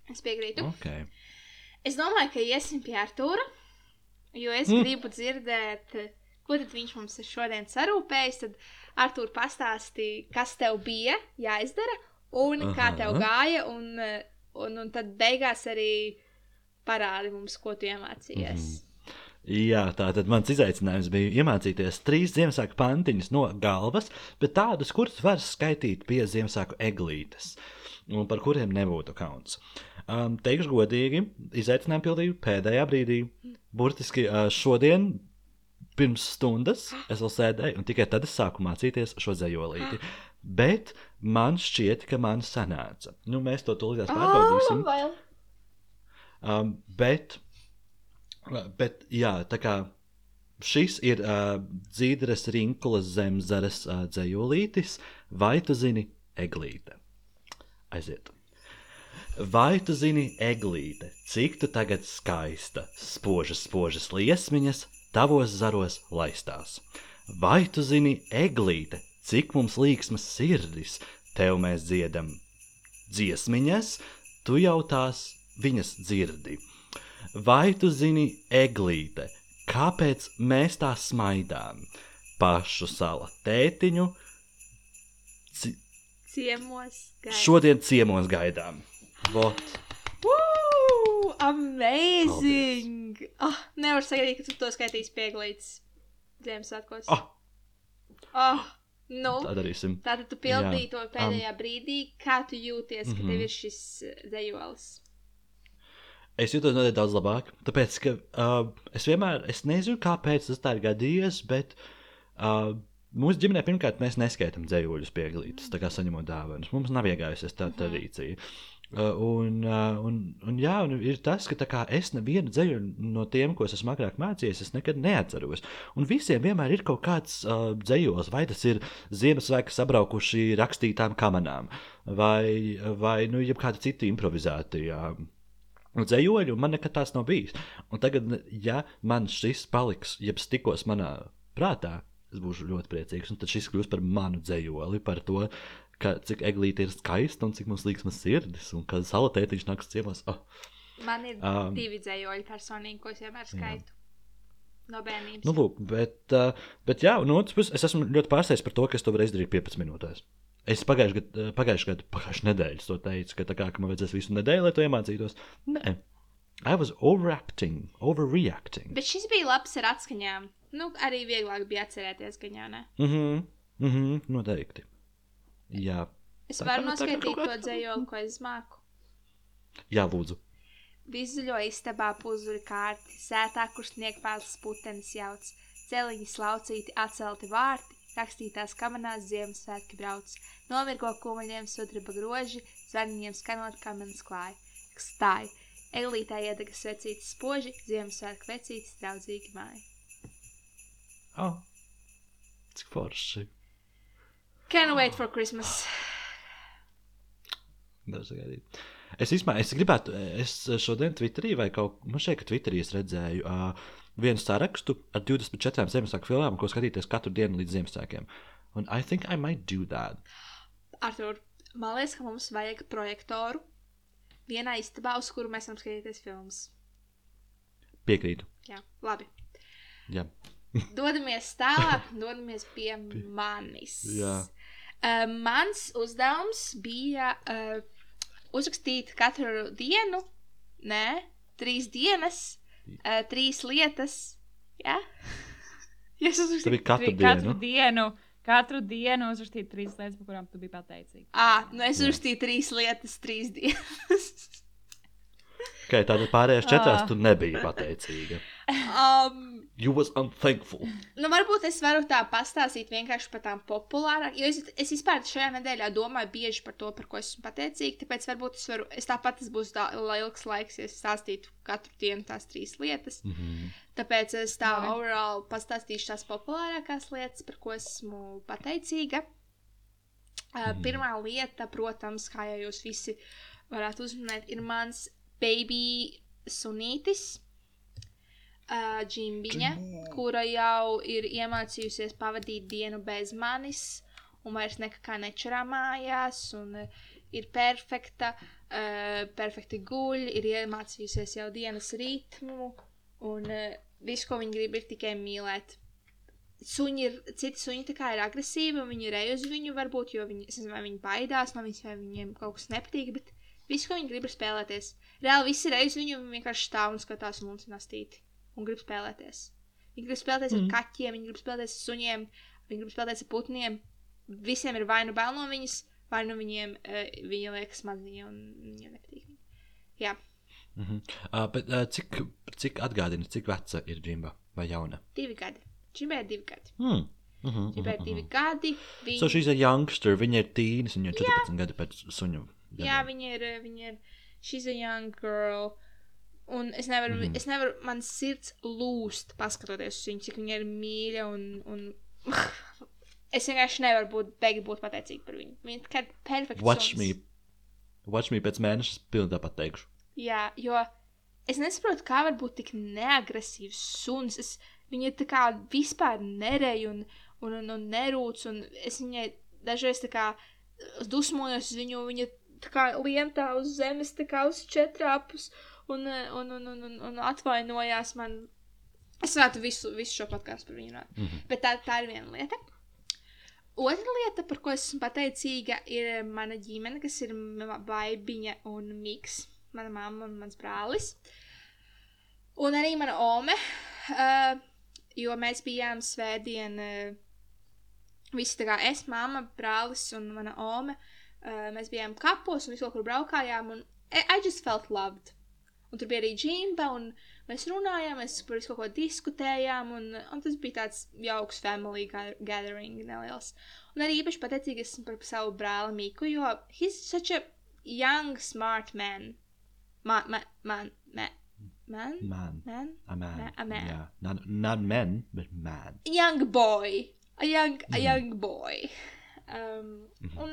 Es piekrītu. Okay. Es domāju, ka iesim pie Artūra, jo es Mm. gribu dzirdēt, ko tad viņš mums ir šodien sarūpējis. Tad Artūra pastāstīja, kas tev bija jāizdara un Aha. kā tev gāja. Un, un, un tad beigās arī parādi mums, ko tu iemācījies. Mm. Jā, tā tad mans izaicinājums bija iemācīties trīs Ziemassvētku pantiņus no galvas, bet tādus, kurus var skaitīt pie Ziemassvētku eglītes, un par kuriem nebūtu kauns. Um, teikšu godīgi, izaicinājumu pildīju pēdējā brīdī. Burtiski uh, šodien, pirms stundas, es vēl sēdēju, un tikai tad es sāku mācīties šo zejolīti. Bet man šķiet, ka man sanāca. Nu, mēs to tūlīt pārbaudīsim. vēl. Um, bet, bet, jā, tā kā šis ir uh, dzīves rinkulas zemzares uh, dzējolītis, vai tu zini eglīte? Aiziet. Vai tu zini, eglīte, cik tu tagad skaista, spožas, spožas liesmiņas, tavos zaros laistās? Vai tu zini, eglīte, cik mums līksmas sirdis, tev mēs dziedam dziesmiņas, tu jau tās viņas dzirdi? Vai tu zini, eglīte, kāpēc mēs tā smaidām? Pašu sala tētiņu Ciemos. gaida. šodien ciemos gaidām. Vot. Woo! Amazing! Oh, nevar sagaidīt, ka tu to skaitīsi pieglīts Ziemassvētkos. Ah, Oh, nu, tā darīsim. tātad tu pildīji to pēdējā brīdī. Kā tu jūties, ka Mhm. tev ir šis eh, dejols? Es jūtos noteikti daudz labāk, tāpēc, ka uh, es vienmēr, es nezinu, kāpēc tas tā ir gadījies, bet uh, mūsu ģimenē pirmkārt mēs neskaitām dzējuļus pieglītus, tā kā saņemot dāvanas. Mums nav iegājusies tā tradīcija. Uh, un, uh, un, un, jā, un ir tas, ka kā es nevienu dzēju no tiem, ko es esmu agrāk mācījies, es nekad neatceros. Un visiem vienmēr ir kaut kāds uh, dzējos, vai tas ir Ziemassvētku sabraukuši rakstītām kamerām, vai, vai nu, kāda cita improvizēta. Jā. Dzējoļu man nekad tāds nav bijis. Un tagad, ja man šis paliks, jeb stikos manā prātā, es būšu ļoti priecīgs. Un tad šis kļūs par manu dzējoli, par to, ka, cik eglīte ir skaista un cik mums līksmas sirdis, un kad salatētiņš nāks ciemos. Oh, Man ir Um, divi dzējoļi personīgi, ko es vienmēr skaitu. No bērnības. nu, lūk, bet, uh, bet jā, no otras puses, es esmu ļoti pārsteigts par to, ka es to varu izdarīt 15 minūtēs. Es pagājušajā gadā, pagājušajā gadā, pagājušajā nedēļā to teicu, ka, kā, ka man vajadzēs visu nedēļu, lai to iemācītos. Nē, I was overacting, overreacting. Bet šis bija labs ar atskaņām. Nu, arī vieglāk bija atcerēties, ka jā, ne. Mhm, mhm, noteikti. Jā, Es varu kā noskaidrot to dzējoli, ko es māku. jā lūdzu. Vizuļo istabā puzuri kārti, sētā, kur sniegpārlis putenis jauc, celiņi slaucīti, atcelti vārti, rakstītās kamerās Ziemassvētki brauc, nomirgo kumaļiem sudraba groži, zvaniņiem skanot kamenas klāja. Stāj, eglītā iedega svecītas spoži, Ziemassvētku vecītas draudzīgi māja. Oh. Cik forši. Can't wait for Christmas. [sighs] Nevar sagaidīt. Es īstenībā, es gribētu, es šodien Twitterī vai kaut man šeit, ka Twitterī es redzēju uh, vienu sarakstu ar 24 Ziemassvētku filmām, ko skatīties katru dienu līdz Ziemassvētkiem. Un I think I might do that. Artur, man liekas, ka mums vajag projektoru vienā istabā, uz kuru mēs varam skatīties filmas. Piekrītu. Jā, labi. Jā. [laughs] Dodamies tālāk, [laughs] dodamies pie manis. Jā. Uh, mans uzdevums bija uh, uzrakstīt katru dienu, nē, trīs dienas, uh, trīs lietas. Jā, ja es uzrakstīju. bija katru Tri- katru dienu. Katru dienu uzrakstīt trīs lietas, par kurām tu biji pateicīgs. Ah, nu es uzrakstīju trīs lietas, trīs dienas. Okay, tātad pārējās četrās Ah. tu nebija pateicīga. um, You was unthankful. [laughs] Nu, varbūt es varu tā pastāstīt vienkārši par tām populārākām. Jo es, es vispār šajā nedēļā domāju bieži par to, par ko esmu pateicīga. Tāpēc varbūt es varu, es tāpat tas būs tā, ilgs laiks, ja es stāstītu katru dienu tās trīs lietas. Mm -hmm. Tāpēc es tā Labi. overall pastāstīšu tās populārākās lietas, par ko esmu pateicīga. Uh, pirmā lieta, protams, kā jau jūs visi varētu uzminēt, ir mans baby sunītis. Uh, Džimbiņa, kura jau ir iemācījusies pavadīt dienu bez manis, un vairs nekā nečurā mājās, un uh, ir perfekta, uh, perfekti guļ, ir iemācījusies jau dienas ritmu, un uh, viss, ko viņi grib, ir tikai mīlēt. Suņi ir, citi suņi tā kā ir agresīvi, un viņi rej uz viņu, varbūt, jo viņi, es nezinu, vai viņi baidās no viņas, vai viņiem kaut kas nepatīk, bet viss, ko viņi grib, ir spēlēties. Reāli visi uz viņu, vienkārši stāv un skatās un mums nastīti, un grib spēlēties. Viņi grib spēlēties mm. Mhm. ar kaķiem, viņi grib spēlēties ar suņiem, viņi grib spēlēties ar putniem. Visiem ir vai nu bail no viņas, vai nu viņiem uh, viņa liekas maziņa, un viņiem nepatīk. Jā, Mm -hmm. uh, bet, uh, cik, cik atgādina, cik veca ir Džimba vai jauna? divi gadi. Čibē ir divi gadi. Mm. Mm -hmm, Čibē ir divi gadi. Viņa... So she's a youngster, viņa ir tīnis, viņa ir 14 gadi pēc suņu. Jā, viņa ir, eh, viņa ir, she's a young girl. Un es nevaru, mm es nevaru, man sirds lūst, paskatoties uz viņu, cik viņa ir mīļa un, un [laughs] es vienkārši nevaru būt, beigi būt pateicīga par viņu. Viņa ir tikai perfekta. Watch me. Watch me pēc mēneša, pilnīgi tāpat teikšu. Jā, jo es nesaprotu, kā var būt tik neagresīvs suns. Es, viņa ir tā kā vispār nereja un, un, un, un nerūc, un es viņai dažreiz tā kā dusmojos uz viņu, viņa tā kā lientā uz zemes, tā kā uz četrāpus, un, eh, un, un, un, un, un atvainojās man. Es varētu visu, visu šo podkāstu par viņu runāt. Mm -hmm. Bet tā, tā ir viena lieta. Otra lieta, par ko esmu pateicīga, ir mana ģimene, kas ir baigiņa un miks. Mana mamma un mans brālis. Un arī mana ome. Uh, jo mēs bijām svētdien, uh, visi tā kā es, mamma, brālis un mana ome. Uh, mēs bijām kapos un visu kaut kur braukājām. Un I just felt loved. Un tur bija arī džimba, un mēs runājām, mēs par visu kaut ko diskutējām, un, un tas bija tāds jauks family ga- gathering neliels. Un arī īpaši pateicīgi esmu par savu brāli Miku, jo he's such a young, smart man. Man, man, man, man, man, Man. man? A man. Ma- a man. Yeah. Not, not men, but man. young boy. A young, a Mhm. young boy. Um, un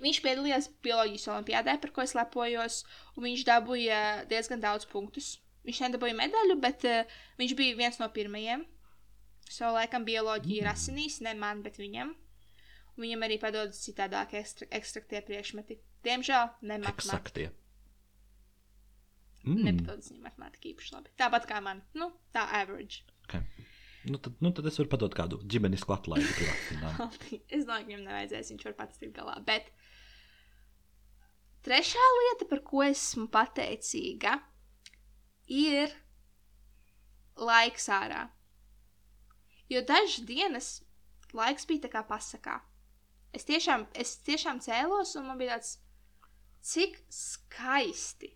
viņš piedalījās bioloģijas olimpiādē, par ko es lepojos, un viņš dabūja diezgan daudz punktus. Viņš nedabūja medaļu, bet uh, viņš bija viens no pirmajiem. So, laikam, bioloģija ir asinīs, ne man, bet viņam. Un viņam arī padodas citādāk ekstra, ekstraktie priekšmeti. Diemžēl, ne matemātika. Eksaktie. Mm. Mm. Nepadodas viņa matemātika īpaši labi. Tāpat kā man. Nu, tā average. Nu, tad, nu, tad es varu padot kādu ģimenisku atlaidi [laughs] es domāju, ka viņam nevajadzēs, viņš var pats tikt galā. Bet trešā lieta, par ko esmu pateicīga, ir laiks ārā. Jo dažas dienas laiks bija tā kā pasakā. Es tiešām, es tiešām cēlos, un man bija tāds, cik skaisti.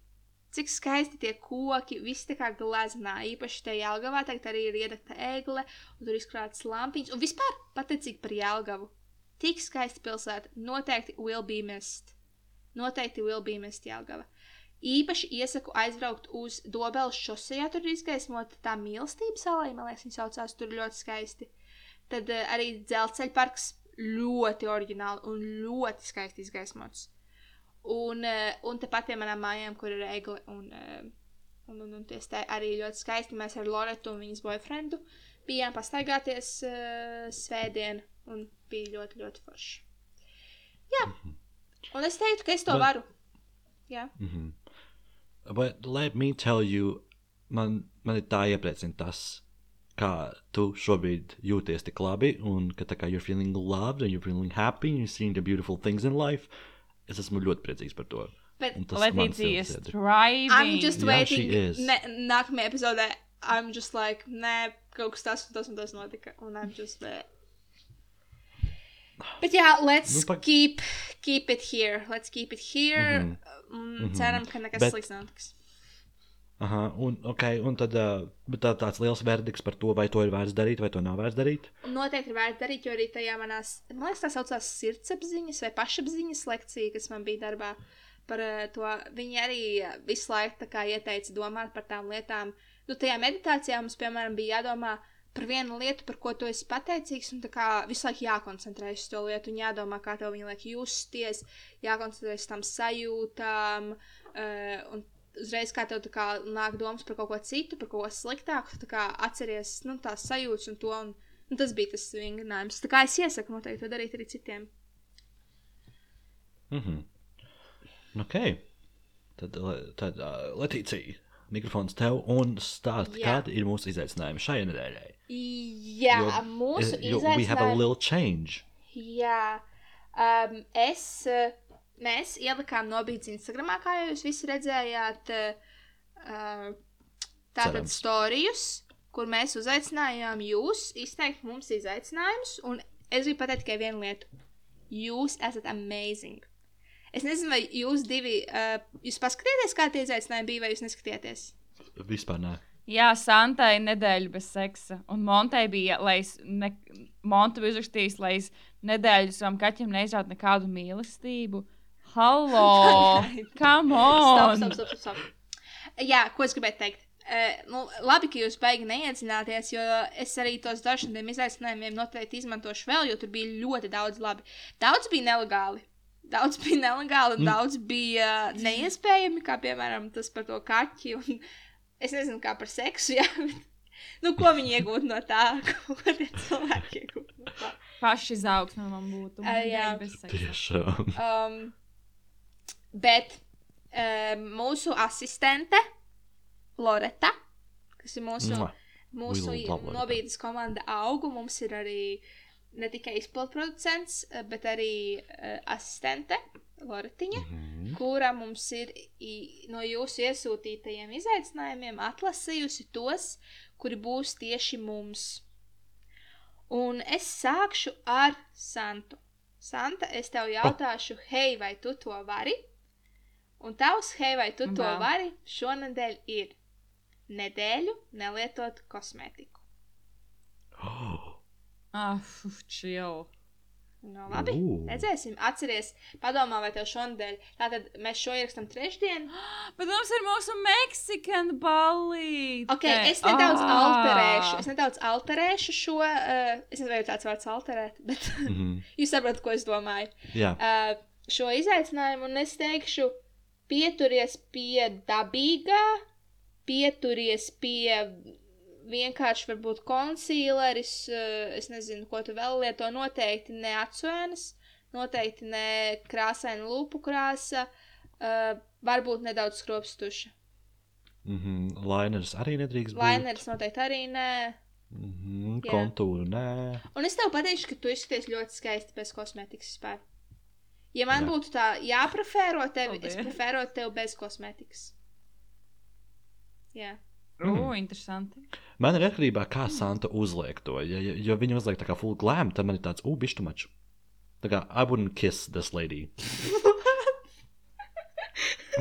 Cik skaisti tie koki, viss tā kā gleznā, īpaši te Jālgavā, tagad arī ir iedegta egle, un tur izkrātas lampiņas, un vispār pateicīgi par Jālgavu. Tik skaisti pilsēta, noteikti will be missed. Noteikti will be missed Jālgava. Īpaši iesaku aizbraukt uz Dobelas šosejā, tur ir izgaismota tā mīlestības salai, man liekas, viņa saucās, tur ļoti skaisti. Tad uh, arī dzelzceļa parks ļoti oriģināli un ļoti skaisti izgaismots. Un, uh, un tepat pie manām mājām, kur ir egle un, uh, un, un, un tie stāj arī ļoti skaisti. Mēs ar Loretu un viņas boyfriendu bijām pastaigāties uh, svētdien un bija ļoti, ļoti forši. Jā, un es teiktu, ka es to Bet- varu. Jā. But let me tell you, man, man ir tā iepriecina tas, kā tu šobrīd jūties tik labi, un ka tā kā you're feeling loved, and you're feeling happy, and you're seeing the beautiful things in life. Es esmu ļoti priecīgs par to. Bet Un tas man Letīcija silda sirdī. striving. I'm just Jā, waiting. she is. Ne, nākamajā epizodē I'm just like, nē, kaut kas tas un tas un tas notika. Un I'm just there. Bet jā, let's Nu, pa- keep, keep it here. Let's keep it here. Mm -hmm. Ceram, ka nekas Bet- slikts nenotiks. Aha, un, okay, un tad tā, tāds liels verdikts par to, vai to ir vērts darīt, vai to nav vērts darīt. Noteikti ir vērts darīt, jo arī tajā manās, man liekas, tā saucās sirdsapziņas vai pašapziņas lekcija, kas man bija darbā. Par to viņi arī visu laiku ieteica domāt par tām lietām. Nu, tajā meditācijā mums, piemēram, bija jādomā par vienu lietu, par ko tu esi pateicīgs, un visu laiku jākoncentrējas uz to lietu, un jādomā, kā tev viņa liek justies, jākoncentrējas tām sajūtām, uh, un uzreiz kā tev kā nāk domas par kaut ko citu, par kaut ko sliktāku, tu kā atceries, nu, tās sajūtas un to, un Nu, tas bija tas vingrinājums. Tā kā es iesaku noteikti to darīt arī citiem. Mhm. Ok. Tad, tad uh, Letīcija, mikrofons tev un stāst, Jā. kāda ir mūsu izaicinājuma šai nedēļai. Jā, Jo- mūsu jo we have a little change. Jā, um, es, uh, mēs ielikām nobīdes Instagramā, kā jau jūs visi redzējāt, uh, tātad Cerams. storijus, kur mēs uzaicinājām jūs izteikt mums izaicinājumus, un es gribu pateikt tikai vienu lietu. Jūs esat amazing. Es nezinu, vai jūs divi, uh, jūs paskatieties, kā tie izaicinājumi bija, vai jūs neskatieties? Vispār nē. Jā, Santai nedēļa bez seksa. Un Montai bija, lai es, ne, Monta bija uzrakstījis, lai es nedēļu savam kaķim neizrādītu nekādu mīlestību. Hallo! Come on! Stop, stop, stop, stop. Jā, ko es gribēju teikt? Uh, nu, labi, ka jūs baigi neiedzināties, jo es arī tos tiem izaicinājumiem noteikti izmantošu vēl, jo tur bija ļoti daudz labi. Daudz bija nelegāli. Daudz bija nelegāli, un Mm. daudz bija uh, neiespējami, kā piemēram tas par to kaķi. Un, [laughs] es nezinu, kā par seksu, jā. Bet, nu, ko viņi iegūtu no tā? [laughs] Ko tie cilvēki iegūtu no tā? Paši izaugsme man būtu. Ā, jā. bez seksa. Tiešām. Um, bet um, mūsu asistente Loreta, kas ir mūsu, Mua. mūsu nobīdes komanda, augu. Mums ir arī ne tikai izpildproducents, eh, bet arī uh, asistente Loretiņa, Mhm. kura mums ir i, no jūsu iesūtītajiem izaicinājumiem atlasījusi tos, kuri būs tieši mums. Un es sākšu ar Santu. Santa, es tev jautāšu, hei, vai tu to vari? Un tavs, hei, vai tu to Jā. vari, šonadēļ ir nedēļu nelietot kosmētiku. Oh. [gasps] Ah, chill. No, labi, Ū. redzēsim. Atceries, padomā, vai tev šonadēļ, tātad mēs šo ierakstām trešdien. [gasps] Bet mums ir mūsu Mexican balīti. Ok, es nedaudz Ah. alterēšu. Es nedaudz alterēšu šo. Uh, es nezinu, vai tāds vārds alterēt, bet Mhm. [laughs] jūs saprotat, ko es domāju. Jā, Uh, šo izaicinājumu, un es teikšu, pieturies pie dabīgā, pieturies pie vienkārši varbūt konsīleris, uh, es nezinu, ko tu vēl lieto, noteikti ne atsvēnas, noteikti ne krāsaina lūpu krāsa, uh, varbūt nedaudz skropstuša. mhm. Laineris arī nedrīkst būt. Laineris noteikti arī nē. Mhm, Jā. Kontūru, nē. Un es tev pateikšu, ka tu izskaties ļoti skaisti bez kosmētikas vispār. Ja man Jā. būtu tā jāprefēro tevi, es Paldies. preferētu tevi bez kosmētikas. Jā. Mm. O, interesanti. Man ir atkarībā, kā Santa uzliek to. Ja, ja, jo viņa uzliek tā kā full glam, tad man ir tāds, uh, bišķi mačs. Tā kā, I wouldn't kiss this lady. [laughs]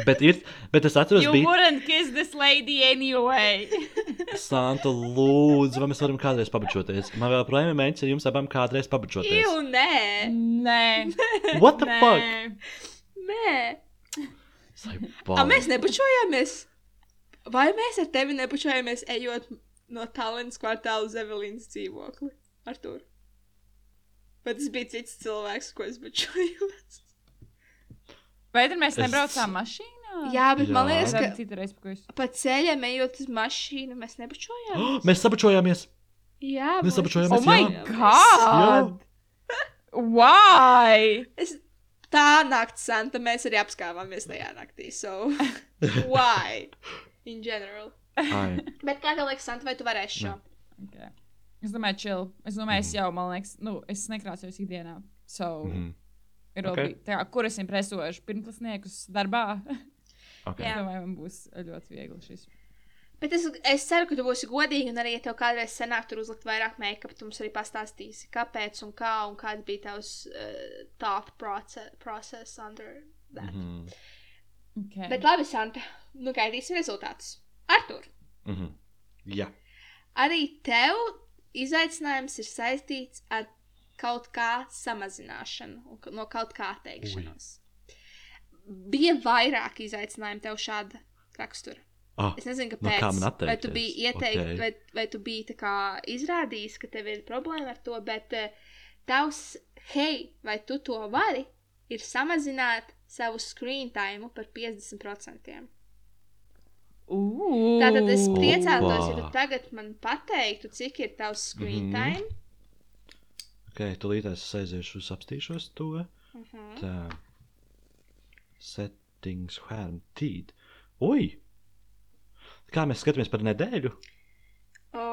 bet, ir, bet es atceros, You bija wouldn't kiss this lady anyway. [laughs] Santa, lūdzu, vai mēs varam kādreiz pabučoties. Man vēl projām ir mēģinājums ar jums abām kādreiz pabučoties. Jū, nē, Nē. [laughs] What the fuck? Nē. nē. Like, A, wow. mēs nebučojāmies. Vai mēs ar tevi nebučojāmies, ejot no Tallinas kvartāla uz Evelīnas dzīvokli? Ar to. Vai tas bija cits cilvēks, ko es bučojos? Vai tad mēs Es- nebraucām mašīnā? Jā, bet Jā. man Jā. liekas, ka es. pa ceļam ejot uz mašīnu, mēs nebučojāmies. [gasps] mēs sabučojāmies! Jā, Mēs sabučojāmies, Oh my jā. god! Why? Es, tā naktis, Santa, mēs arī apskāvāmies tajā naktī. So, [laughs] why? In general. Ai, Bet kā tev liekas, Santa, vai tu varēsi šo? Okay. Es domāju, chill. Es domāju, es jau, man liekas, nu, es nekrāsojos ikdienā. So, mm mhm, -hmm. Ir Okay. tā, kā, kur es impresēšu pirmklasniekus darbā. [laughs] okay. es domāju, man būs ļoti viegli šis. Bet es, es ceru, ka tu būsi godīga, un arī, ja tev kādreiz sanāk tur uzlikt vairāk make-up, tu mums arī pastāstīsi, kāpēc un kā, un kāds bija tavs uh, thought process, process under that. Mm -hmm. Okay. Bet labi, Santa, nu gaidīsim rezultātus. Artur, mhm. Jā. arī tev izaicinājums ir saistīts ar kaut kā samazināšanu un no kaut kā atteikšanos. Bija vairāk izaicinājumu tev šāda rakstura. Oh, Es nezinu, No kāpēc. kā man vai tu biji ieteikt, Ok. okay. vai, vai tu biji tā kā izrādījis, ka tev ir problēma ar to, bet uh, tavs, hei, vai tu to vari, ir samazināt savu screen time par 50%. Ooh. Tātad es priecātos, ja tu tagad man pateiktu, cik ir tavs screen Mhm. time. Ok, tūlīt es aiziešu uz apstīšos to. Mhm. Tā. Settings, guaranteed. Ui! Kā mēs skatāmies par nedēļu? O,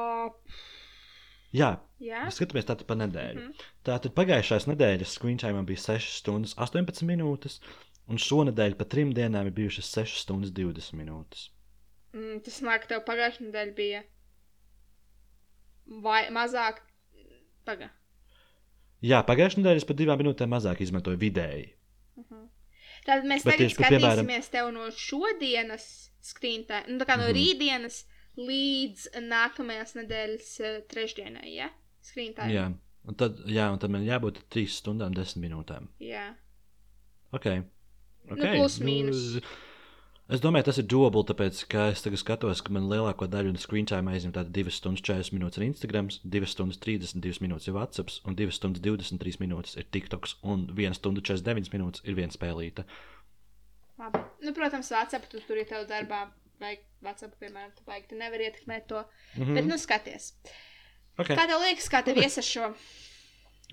Jā, jā, mēs skatāmies tātad par nedēļu. Mhm. Tātad pagājušās nedēļas screen time bija 6 stundas 18 minūtes, un šonadēļ pa trim dienām ir bijušas 6 stundas 20 minūtes. mm, tas nāk, tev pagājušajā nedēļā bija vai mazāk. Pagā. Jā, pagājušajā nedēļā es pat divām minūtēm mazāk izmantoju vidēji. Tātad mēs Bet tagad par piemēram- skatīsimies tev no šodienas time, nu, tā kā no Mhm. rītdienas līdz nākamajās nedēļas uh, trešdienai, ja? Time. Jā, un tad, jā, un tad man jābūt 3 stundām 10 minūtēm. Jā. Okay. Nu, plus mīnus. Es domāju, tas ir doable, tāpēc, ka es tagad skatos, ka man lielāko daļu no screen time aizņem tāda 2 stundas 40 minūtes ir Instagram, 2 stundas 32 minūtes ir WhatsApp, un 2 stundas 23 minūtes ir TikToks, un 1 stunda 49 minūtes ir viena spēlīta. Labi. Nu, protams, WhatsApp tu tur ir tev darbā. Vajag WhatsApp, piemēram, tu vajag, tu nevari ietekmēt to. Mm. -hmm. Bet, nu, skaties. Okay. Kā tev liekas, kā tev ies ar šo?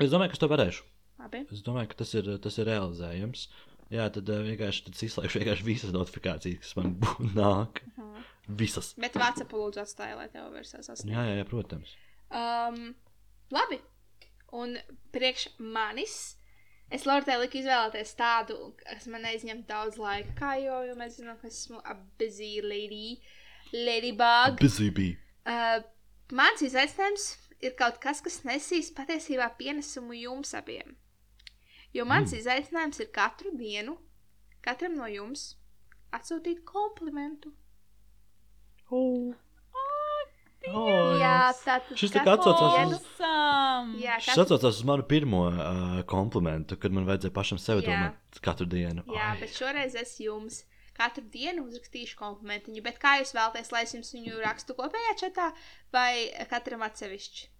Es domāju, ka es to varēšu. Labi. Es domāju, ka tas ir, tas ir realizējams. Jā, tad uh, vienkārši tad izslēgšu vienkārši visas notifikācijas, kas man [laughs] nāk. Mhm. Visas. Bet WhatsApp lūdzu atstāja, lai tev vairs sasniegtu. Jā, jā, jā, protams. Um, labi. Un priekš manis. Es Lortai liku izvēlēties tādu, kas man aizņem daudz laika, kā jau, jo mēs zinām, ka esmu a busy lady, ladybug. Busy bee. Uh, mans izaicinājums ir kaut kas, kas nesīs patiesībā pienesumu jums abiem. Jo mans mm. izaicinājums ir katru dienu, katram no jums, atsūtīt komplimentu. Oh. Jā, tātad Šis tā Awesome. Jā, Šis atcaucās uz manu pirmo uh, komplimentu, kad man vajadzēja pašam sev Jā. domāt katru dienu. jā, Ai. bet šoreiz es jums katru dienu uzrakstīšu komplimentiņu. Bet kā jūs vēlaties, lai es jums viņu rakstu kopējā čatā vai katram atsevišķi?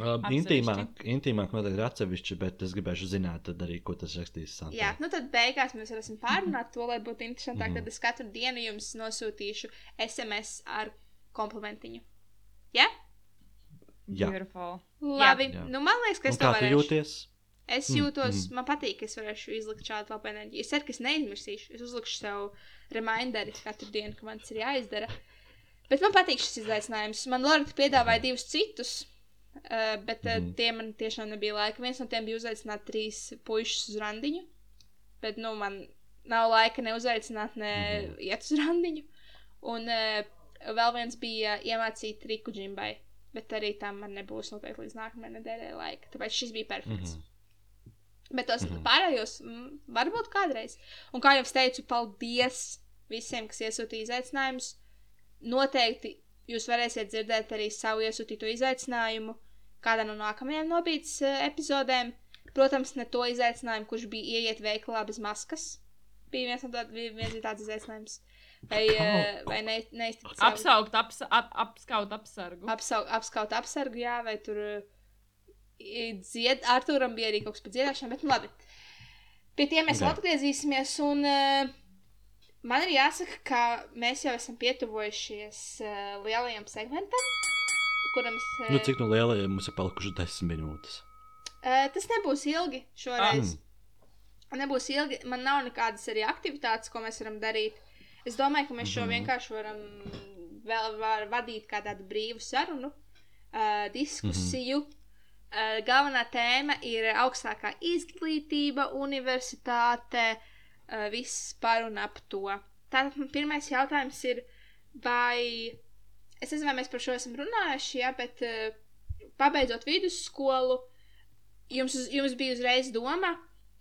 Um, Atsevišķi. intīmāk, intīmāk noteikti ir atsevišķi, bet es gribēšu zināt, tad arī, ko tas rakstīs Santā. Jā, nu tad beigās mēs varēsim pārrunāt to, lai būtu interesantāk. Mhm. Tad es katru dienu jums nosūtīšu SMS ar komplimentiņu. Ja? Jā. Beautiful. Labi, Jā. nu man liekas, ka Un es to kā tu varēšu. jūties? Es Mm, jūtos, mm. man patīk, ka es varēšu izlikt šādu labu enerģiju. Es ceru, ka es neizmirsīšu. Es uzlikšu sev reminderi katru dienu, ka man tas ir jāizdara. Bet man patīk šis izaicinājums. Man Lorita piedāvāja divus citus, uh, bet uh, Mhm. tiem man tiešām nebija laika. Viens no tiem bija uzaicināt trīs puikas uz randiņu, bet nu, man nav laika ne uzaicināt, ne Mhm. iet uz [laughs] randiņu. Un uh, vēl viens bija iemācīt triku džimbai, bet arī tam man nebūs noteikti līdz nākamajai nedēļai laika. Tāpēc šis bija perfekts. Mhm. Bet tos Mhm. pārējos mm, varbūt kādreiz. Un kā jau teicu, paldies visiem, kas iesūtīja izaicinājumus. Noteikti jūs varēsiet dzirdēt arī savu iesūtīto izaicinājumu kādā no nākamajām nobīdes uh, epizodēm. Protams, ne to izaicinājumu, kurš bija ieiet veikalā bez maskas. Bija viens, no tā, bija viens bija tāds izaicinājums. Vai, uh, vai ne, neiztikt Apsaukt, aps, ap, apskaut apsargu. apsau, apskaut apsargu, jā, vai tur i- dzied, Arthūram bija arī kaut kas par dziedāšanu, bet nu labi. Pie tiem mēs Ok. vēl atgriezīsimies, un uh, man ir jāsaka, ka mēs jau esam pietuvojušies uh, lielajam segmentam, kuram es. Uh, Nu, cik no liela mums ir palikušas desmit minūtes? uh, tas nebūs ilgi šoreiz. Ah. Nebūs ilgi. Man nav nekādas arī aktivitātes, ko mēs varam darīt. Es domāju, ka mēs šo Mhm. vienkārši varam vēl var vadīt kā tādu brīvu sarunu, uh, diskusiju. Mhm. Uh, galvenā tēma ir augstākā izglītība, universitāte, uh, viss par un ap to. Tātad man pirmais jautājums ir, vai es nezinu, vai mēs par šo esam runājuši, jā, bet uh, pabeidzot vidusskolu, jums, jums bija uzreiz doma,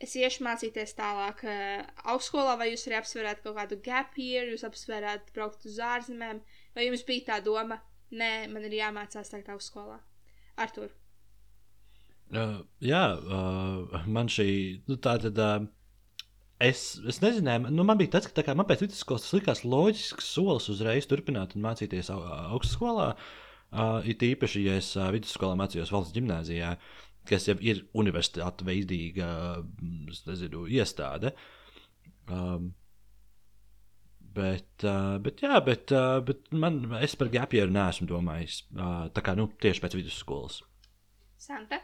es iešu mācīties tālāk uh, augstskolā, vai jūs arī apsverāt kaut kādu gap year, jūs apsverāt braukt uz ārzemēm, vai jums bija tā doma, nē, man ir jāmācās tagad augstskolā. Artur. Uh, jā, uh, man šī nu, tā tad. Uh, Es, es nezināju, nu, man bija tas, ka tā man pēc vidusskolas tas likās loģisks solis uzreiz turpināt un mācīties au, augstskolā. Uh, it īpaši, ja es uh, vidusskolā mācījos valsts gimnājā, kas jau ir universitāte veidīga nezinu, iestāde. Um, bet, uh, bet, jā, bet, uh, bet man, es par gapieru neesmu domājis. Uh, tā kā nu, tieši pēc vidusskolas. Santa.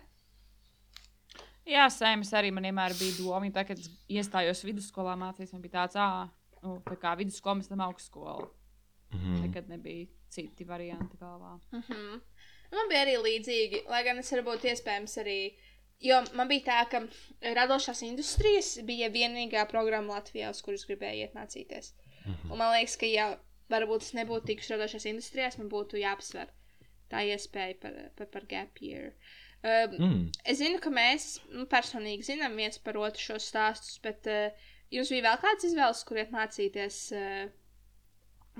Jā, sēmas arī man vienmēr bija doma. Tā, kad es iestājos vidusskolā mācījos, man bija tāds, ah, nu, tā kā vidusskola mēs tam augstskolu. Mhm. Nekad nebija citi varianti galvā. Mm -hmm. Man bija arī līdzīgi, lai gan es varbūt iespējams arī. Jo man bija tā, ka radošās industrijas bija vienīgā programma Latvijā, uz kuras gribēju iet mācīties. Mhm. Un man liekas, ka, ja varbūt es nebūtu tikusi radošās industrijās, man būtu jāapsver tā iespēja par, par, par gap year. Um, Mm. Es zinu, ka mēs nu, personīgi zinām viens par otru šos stāstus, bet uh, jums bija vēl kāds izvēles, kur iet mācīties, uh,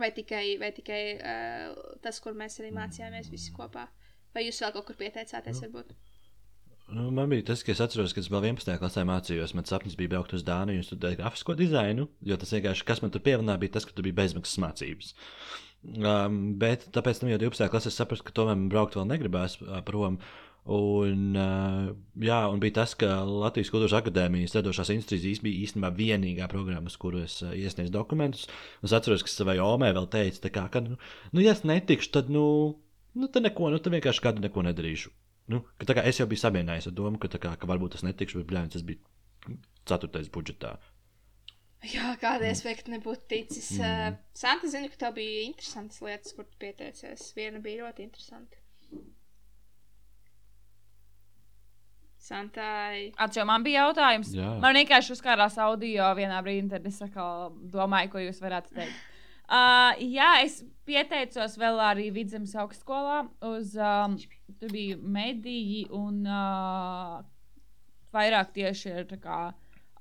vai tikai, vai tikai uh, tas, kur mēs arī mācījāmies visi kopā? Vai jūs vēl kaut kur pieteicāties, varbūt? Nu, man bija tas, ka es atceros, ka es vēl 11. klasē mācījos. Mans sapnis bija braukt uz Dāniju un studēt grafisko dizainu. Jo tas vienkārši, kas man tur pievilināja, bija tas, ka tur bija bezmaksas mācības. Um, bet tāpēc tam jau 12. klasē es sapratu, ka tomēr braukt vēl negribēs uh, prom. Un, uh, jā, un bija tas, ka Latvijas Kultūras Akadēmijas radošās īsti bija īstenībā vienīgā programma, uz kuru es uh, iesniedzu dokumentus. Es atceros, ka savai omē vēl teicu, tā kā, ka, nu, nu, ja es netikšu, tad, nu, nu tad neko, nu, tad vienkārši kādu neko nedarīšu. Nu, ka, kā es jau biju samierinājies ar domu, ka, kā, ka varbūt tas netikšu, bet blēņas, tas bija ceturtais budžetā. Jā, kāda aspekta nebūtu ticis. Mm. Uh, Santa, zinu, ka tev bija interesantas lietas, kur tu pieteicies. Viena bija ļoti interesanta. Santai. Atcīm, man bija jautājums. Jā. Man vienkārši uzkārās audio vienā brīdī, tad es atkal domāju, ko jūs varētu teikt. Uh, jā, es pieteicos vēl arī Vidzemes augstskolā. Uz, um, tur bija mediji un uh, vairāk tieši ar tā kā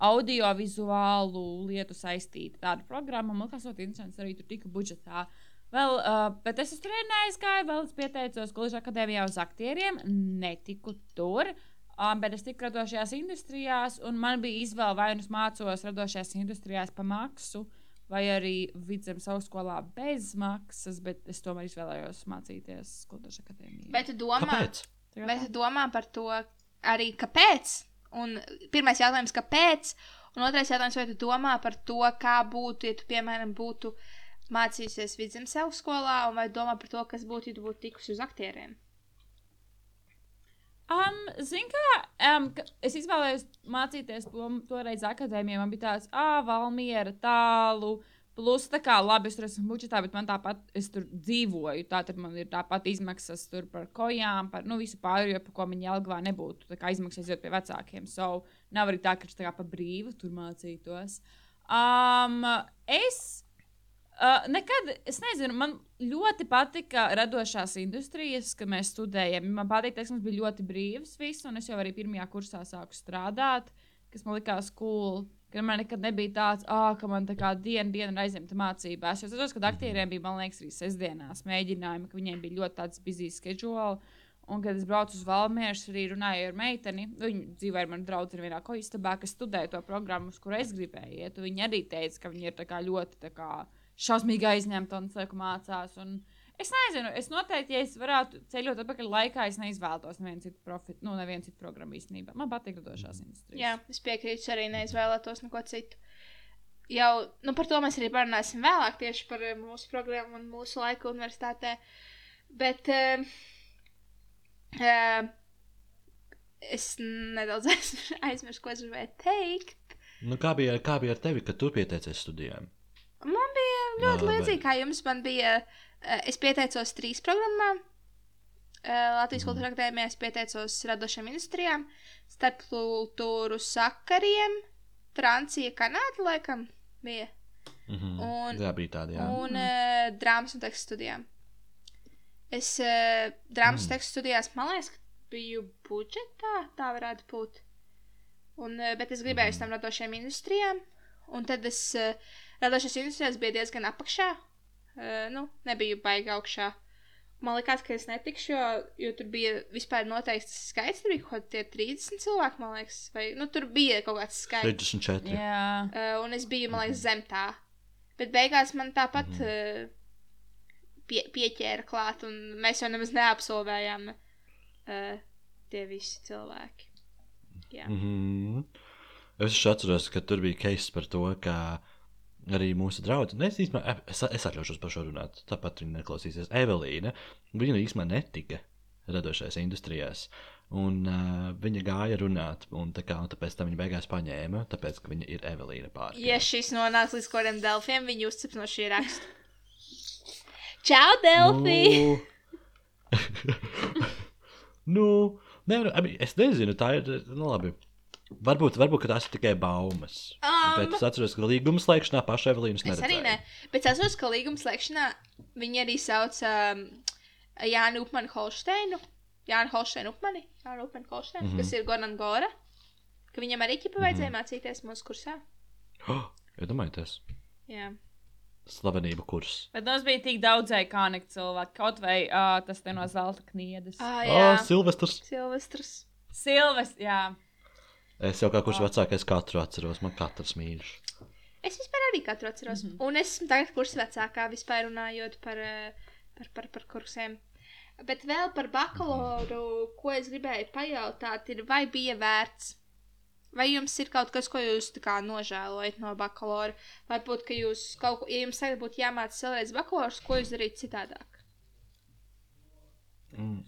audiovizuālu lietu saistīta tāda programma. Man liekas, ļoti interesants arī tur tika budžetā. Vēl, uh, bet es uz treniņu gāju, vēl es pieteicos Kultūras akadēmijā uz aktieriem. Netiku tur. Um, bet es tiku radošajās industrijās, un man bija izvēle, vai nu es mācos radošajās industrijās pa maksu, vai arī vidzemes augstskolā bez maksas, bet es tomēr izvēlējos mācīties Kultūras akadēmijā. Vai tu domā, Kāpēc? Tā. tu domā par to arī kāpēc? Un pirmais jautājums, kāpēc? Un otrais jautājums, vai tu domā par to, kā būtu, ja tu, piemēram, būtu mācījusies vidzemes augstskolā, un vai domā par to, kas būtu, ja tu būtu tikusi uz aktieriem? Um, Ziniet, kā um, es izvēlējos mācīties to toreiz akadēmijā. Man bija tāds, ah, Valmiera tālu, Plus, tā kā labi, es tur esmu budžetā, bet man tāpat, es tur dzīvoju. Tātad man ir tāpat izmaksas tur par kojām, par nu, visu pārējo, par ko man Jelgavā nebūtu. Tā kā izmaksas aiziet pie vecākiem. So, nav arī tā, ka es tā kā pa brīvu tur mācītos. Um, es Uh, nekad, es nezinu, man ļoti patika radošās industrijas, kad mēs studējām. Man patīk, ka mums bija ļoti brīvs viss, un es jau arī pirmajā kursā sāku strādāt, kas man likās cool. Ka man nekad nebija tāds, ah, ka man tā kā diena, diena aizņemta mācībās. Es saprotu, ka aktieriem bija, man liekas, arī sestdienās mēģinājumi, ka viņiem bija ļoti tāds busy schedule. Un, kad es braucu uz Valmieru, arī runāju ar meiteni. Viņa dzīvoja ar mani draugu vienā koistabā, kas studēja to programmu, uz kuru es gribēju iet. Viņa arī teica, ka viņa ir ļoti tā kā šausmīgi aizņemta un cilvēku mācās. Un es nezinu, es noteikti, ja es varētu ceļot atpakaļ laikā, es neizvēlētos nevienu citu, profit, nu, nevienu citu programmu īstenībā. Man patīk radošās industrijas. Jā, es piekrītu, arī neizvēlētos neko citu. Jau nu, par to mēs arī parunāsim vēlāk, tieši par uh, mūsu programmu un mūsu laiku universitātē. Bet uh, uh, es nedaudz [laughs] aizmirsu, ko es gribēju teikt. Nu, kā, bija, kā bija ar tevi, kad tu pieteicies studijām? Man bija ļoti vai- kā jums. Man bija, eh, es pieteicos trīs programmām. Eh, Latvijas Mhm. Kultūras Akadēmijā es pieteicos radošām industrijām, starpkultūru sakariem, Francija, Kanāda, laikam, bija. Mhm. Un- jā, bija tāda, jā. Un uh, drāmas un tekstu studijām. Es uh, drāmas Mm. tekstu studijās, man liekas, ka biju budžetā, tā varētu būt. Un, uh, bet es gribēju uz Mhm. tām radošajām industrijām. Un tad es uh, radošajās industrijās biju diezgan apakšā. Uh, nu, nebiju baigi augšā. Man liekas, ka es netikšu, jo, jo tur bija vispār noteikts skaits. Tur bija kaut kādi tie 30 cilvēki, man liekas. Vai, nu, tur bija kaut kāds skaits. 64. Jā. Uh, un es biju, man liekas, zem tā. Bet beigās man tāpat Mhm. uh, pie, pieķēra klāt, un mēs jau nemaz neapsolvējām uh, tie visi cilvēki. Jā, Mm -hmm. Es atceros, ka tur bija case par to, ka arī mūsu draugs, es īstenībā, es, es atļaušos par šo runāt, tāpat viņa neklausīsies. Evelīna, viņa īstenībā netika radošais industrijās. Un uh, viņa gāja runāt, un tā kā, un tāpēc tā viņa beigās paņēma, tāpēc, ka viņa ir Evelīna pāri. ja šis nonāks līdz kaut kādiem delfiem, viņi uzcips no šī raksta. Čau, Delfi! nu, nevar, I mean, es nezinu, tā ir, nu labi. Varbūt, varbūt tās ir tikai baumas. Um, Bet es atceros, ka līguma slēgšanā pašai Evelīnas Es arī ne. Bet es saprotu, ka līguma slēgšanā viņi arī sauc um, Jānu Upmanu Holsteinu. Jānu Holsteinu Upmani. Jānu Upmanu Holsteinu, mm Mhm. -hmm. kas ir Goran Gora. Ka viņam arī ķipa vajadzēja mm -hmm. mācīties mūsu kursā. Oh, Iedomājieties, Jā. slavenību kurs. Bet mums bija tik daudzēji kā nekā cilvēki. Kaut vai uh, tas te no zelta kniedes. Ah, Oh, jā. Silvestrs. Silvestrs. Silves, jā. Es jau kā kurš vecākais katru atceros, man katrs mīļš. Es vispār arī katru atceros. Mm. -hmm. Un es esmu tagad kursa vecākā vispār runājot par, par, par, par kursiem. Bet vēl par bakalauru, ko es gribēju pajautāt, ir, vai bija vērts? Vai jums ir kaut kas, ko jūs tā kā nožēlojat no bakalaura? Vai būtu, ka jūs kaut ko, ja jums tagad būtu jāmācās vēlreiz bakalaurs, ko jūs darītu citādāk? Mm.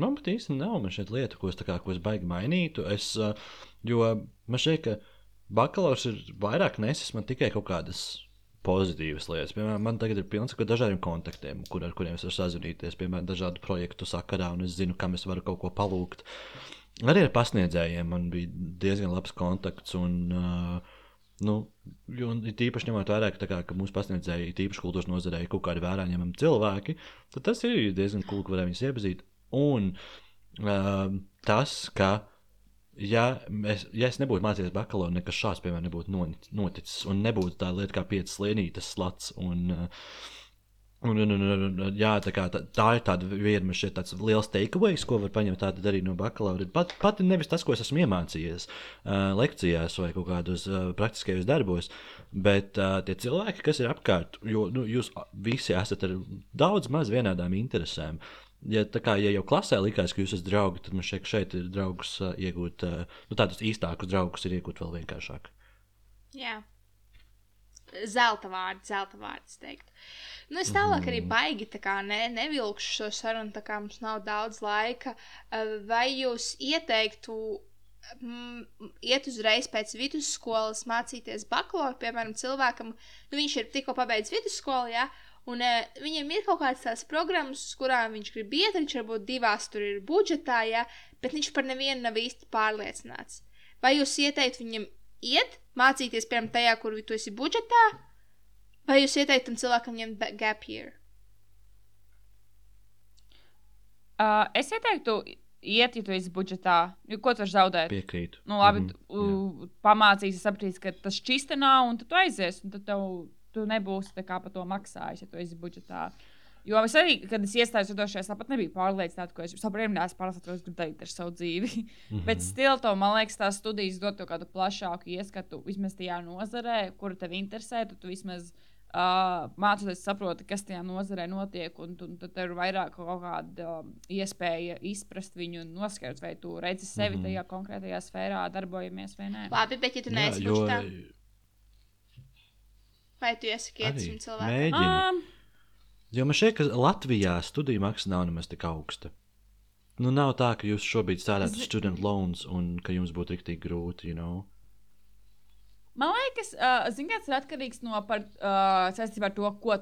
Man pat īsti nav man šeit lieta, ko es, kā, ko es baigi mainītu. Es, uh, jo man šķiet, ka bakalaurs ir vairāk nesis man tikai kaut kādas pozitīvas lietas. Piemēram, man tagad ir pilns ar dažādiem kontaktiem, kur, ar kuriem es varu sazināties, piemēram, dažādu projektu sakarā, un es zinu, kam es varu kaut ko palūgt. Arī ar pasniedzējiem man bija diezgan labs kontakts. Un, uh, Nu, jo, īpaši ņemot vērā, ka, kā, ka mūsu pasniedzēji, īpaši kultūras nozarē, ir kaut kādi vērā ņemami cilvēki, tad tas ir diezgan cool, ka varēja viņus iepazīt. Un um, tas, ka, ja, mēs, ja es nebūtu mācījies bakalaura, nekas šāds, piemēram, nebūtu noticis, un nebūtu tā lieta kā piecas lienītas slats. Un, uh, Un, un, un, un, un, jā, tā, kā, tā, tā ir tāda viena šķiet tāds liels takeaways, ko var paņemt arī no bakalaura. Pat, pat nevis tas, ko es esmu iemācījies uh, lekcijās vai kaut kādos uh, praktiskajos darbos, bet uh, tie cilvēki, kas ir apkārt, jo nu, jūs visi esat ar daudz maz vienādām interesēm. Ja, kā ja jau klasē likās, ka jūs esat draugi, tad man šeit, šeit ir draugus uh, iegūt, uh, nu, tādus īstākus draugus ir iegūt vēl vienkāršāk. Jā. Zelta vārds, zelta vārds teikt. Nu, es tālāk arī baigi tā kā ne, nevilkšu šo sarunu, tā kā mums nav daudz laika. Eh, Vai jūs ieteiktu mm, iet uzreiz pēc vidusskolas mācīties bakalaura, piemēram, cilvēkam, nu, viņš ir tikko pabeidzis vidusskolu, ja, un uh, viņam ir kaut kādas tās programmas, uz kurām viņš grib iet, viņš varbūt divās tur ir budžetā, ja, bet viņš par nevienu nav īsti pārliecināts. Vai jūs ieteiktu viņam iet, mācīties, piemēram, tajā, kur tu esi budžetā, vai jūs ieteiktu tam cilvēkam ņemt gap year? Uh, es ieteiktu, iet, ja tu esi budžetā. Jo, ko tu vari zaudēt? Piekrītu. Nu, labi, mm -hmm, pamācīsi, sapratīsi, ka tas šķista nav, un tad tu aizies, un tad tev, tu nebūsi par to maksājis, ja tu esi budžetā. Jo es arī, kad es iestājos vidošajā, es tāpat nebiju pārliecināta, ko es saprotu, es pārliecināta, ko es gribu darīt ar savu dzīvi. Mm -hmm. Bet stil to, man liekas, tās studijas dod tev kādu plašāku ieskatu vismaz tajā nozarē, kura tev interesē. Tad tu vismaz uh, mācoties, saproti, kas tajā nozarē notiek, un, un tad tev ir vairāk kaut kāda um, iespēja izprast viņu un noskaidrot, vai tu redzi sevi mm -hmm. tajā konkrētajā sfērā, darbojamies vai nē. Labi, bet ja tu Jā, neesi jo budžetā, vai tu iesaki iet cilvēkam? mēģini. Um, Jo man šķiet, ka Latvijā studiju maksa nav nemaz tik augsta. Nu, nav tā, ka jūs šobrīd strādājat Zi- student loans un ka jums būtu rīktīgi grūti, you know. Man liekas, uh, zināms, tas ir atkarīgs no par, uh, saistībā ar to, ko,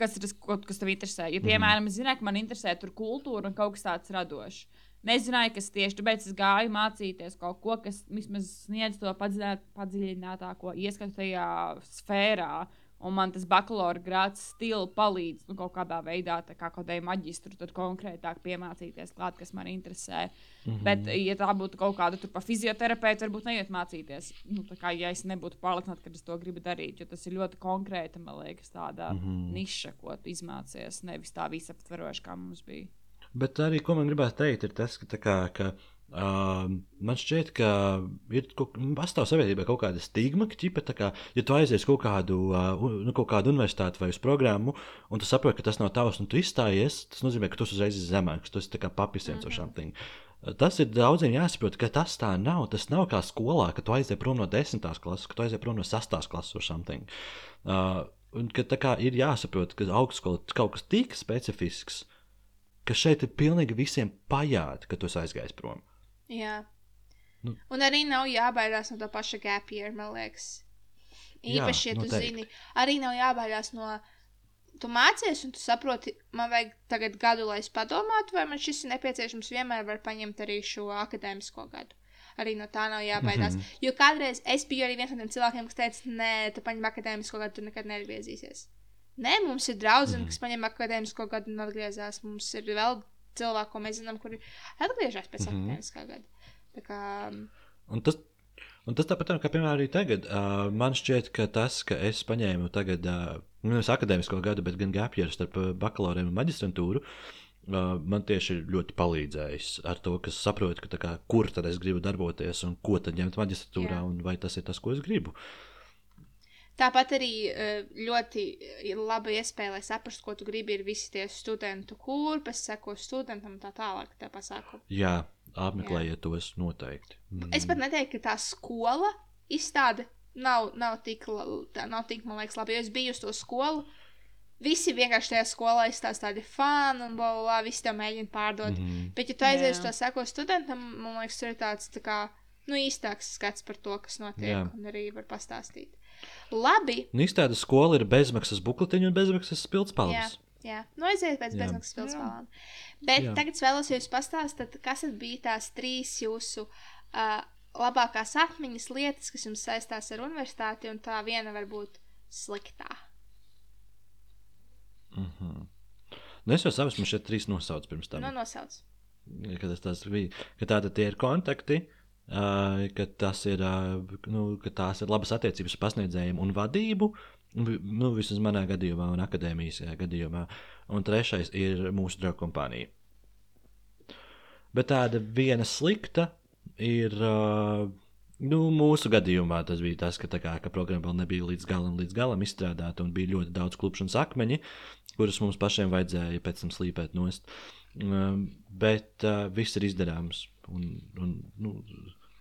kas ir tas, ko, kas tev interesē. Ja, piemēram, es zināju, ka man interesē tur kultūra un kaut kas tāds radošs. Nezināju, kas tieši tāpēc es gāju mācīties kaut ko, kas vismaz sniedz to padziļināt, padziļinātāko ieskatu tajā sfērā. Un man tas bakalaura grāts stils palīdz nu, kaut kādā veidā, tā kā kaut kādai maģistru, tad konkrētāk piemācīties klāt, kas man interesē. Mm -hmm. Bet, ja tā būtu kaut kāda pa fizioterapeitu, varbūt neiet mācīties. Nu, kā ja es nebūtu pārliecināta, ka es to gribu darīt, jo tas ir ļoti konkrēta, man liekas, tāda mm -hmm. niša, ko tu izmācies, nevis tā visaptveroša, kā mums bija. Bet arī, ko man gribētu teikt, ir tas, ka, kā, ka uh, man šķiet, ka ir kaut- pastāv sabiedrībā kaut kāda stigma, ka, ķipa, kā, ja tu aizies kaut kādu, uh, nu, kaut kādu universitāti vai uz programmu, un tu saproti, ka tas nav tavs, un tu izstājies, tas nozīmē, ka tu esi uzreiz zemāks, tu esi kā papisiens vai something. Tas ir daudziem jāsaprot, ka tas tā nav. Tas nav kā skolā, ka tu aizies prom no desmitās klases, ka tu aizies prom no sastās klases vai something. Uh, un ka tā kā ir jāsaprot, ka augstskola kaut kas tik specifisks, ka šeit ir pilnīgi visiem pajāta, ka tu esi aizgājis prom. Jā. Nu. Un arī nav jābaidās no tā paša gap year, man liekas. Jā, Īpaši, ja tu noteikti. zini, arī nav jābaidās no. Tu mācies, un tu saproti, man vajag tagad gadu, lai es padomātu, vai man šis ir nepieciešams. Vienmēr var paņemt arī šo akadēmisko gadu. Arī no tā nav jābaidās. Mm. -hmm. Jo kādreiz es biju arī viens no tiem cilvēkiem, kas teica, nē, tu paņem akadēmisko gadu, tu nekad neatgriezīsies. Nē, mums ir draugi, mm kas paņem akadēmisko gadu un atgriezās. Mums ir vēl cilvēki, ko mēs zinām, kuri atgriežas pēc mm akadēmiskā gada. Tā kā, Un tas, un tas tāpat kā piemēram arī tagad. Uh, man šķiet, ka tas, ka es paņēmu tagad, uh, nevis akadēmisko gadu, bet gan gapjeru starp uh, bakalauriem un maģistrantūru, uh, man tieši ir ļoti palīdzējis ar to, ka saprotu, ka, tā kā, kur tad es gribu darboties un ko tad ņemt maģistrantūrā, Jā. un vai tas ir tas, ko es gribu. Tāpat arī eh, ļoti laba iespēja, lai saprastu, ko tu gribi, ir visi tie studentu kurpes, seko studentam un tā tālāk. Tā pasākuma. Jā, apmeklējiet tos noteikti. Mm. Es pat neteiktu, ka tā skola izstāde nav, nav, tik, nav tik, man liekas, labi. Jo es biju uz to skolu. Visi vienkārši tajā skolā izstāsta tādi fani un bla, bla, bla, visi to mēģina pārdot. Mm. -hmm. Bet, ja tu aizies uz to seko studentam, man liekas, tur ir tāds tā kā, nu, īstāks skats par to, kas notiek. Jā. Un arī var pastāstīt. Labi, Nu, izstāde skola ir bezmaksas bukletiņa un bezmaksas Jā, pildspalvas. jā. nu aiziet pēc Jā. bezmaksas Jā. pilsētām. Bet jā. Jā. tagad es vēlos jums pastāstīt, kas bija tās trīs jūsu uh, labākās atmiņas lietas, kas jums saistās ar universitāti, un tā viena var būt sliktā. Mhm. Nu, es jau savus man šeit trīs nosaucu pirms tam. Nu, nosauc. kad tas, tas bija. Ka tātad tie ir kontakti, uh, ka, tas ir, nu, ka tās ir labas attiecības ar pasniedzējiem un vadību. Nu, vismaz manā gadījumā, un akadēmijas gadījumā. Un trešais ir mūsu draugu kompānija. Bet tāda viena slikta ir. Nu, mūsu gadījumā tas bija tas, ka, kā, ka programma vēl nebija līdz galam, līdz galam izstrādāta, un bija ļoti daudz klupšanas akmeņi, kurus mums pašiem vajadzēja pēc tam slīpēt nost. Bet uh, viss ir izdarāms. Un, un, nu,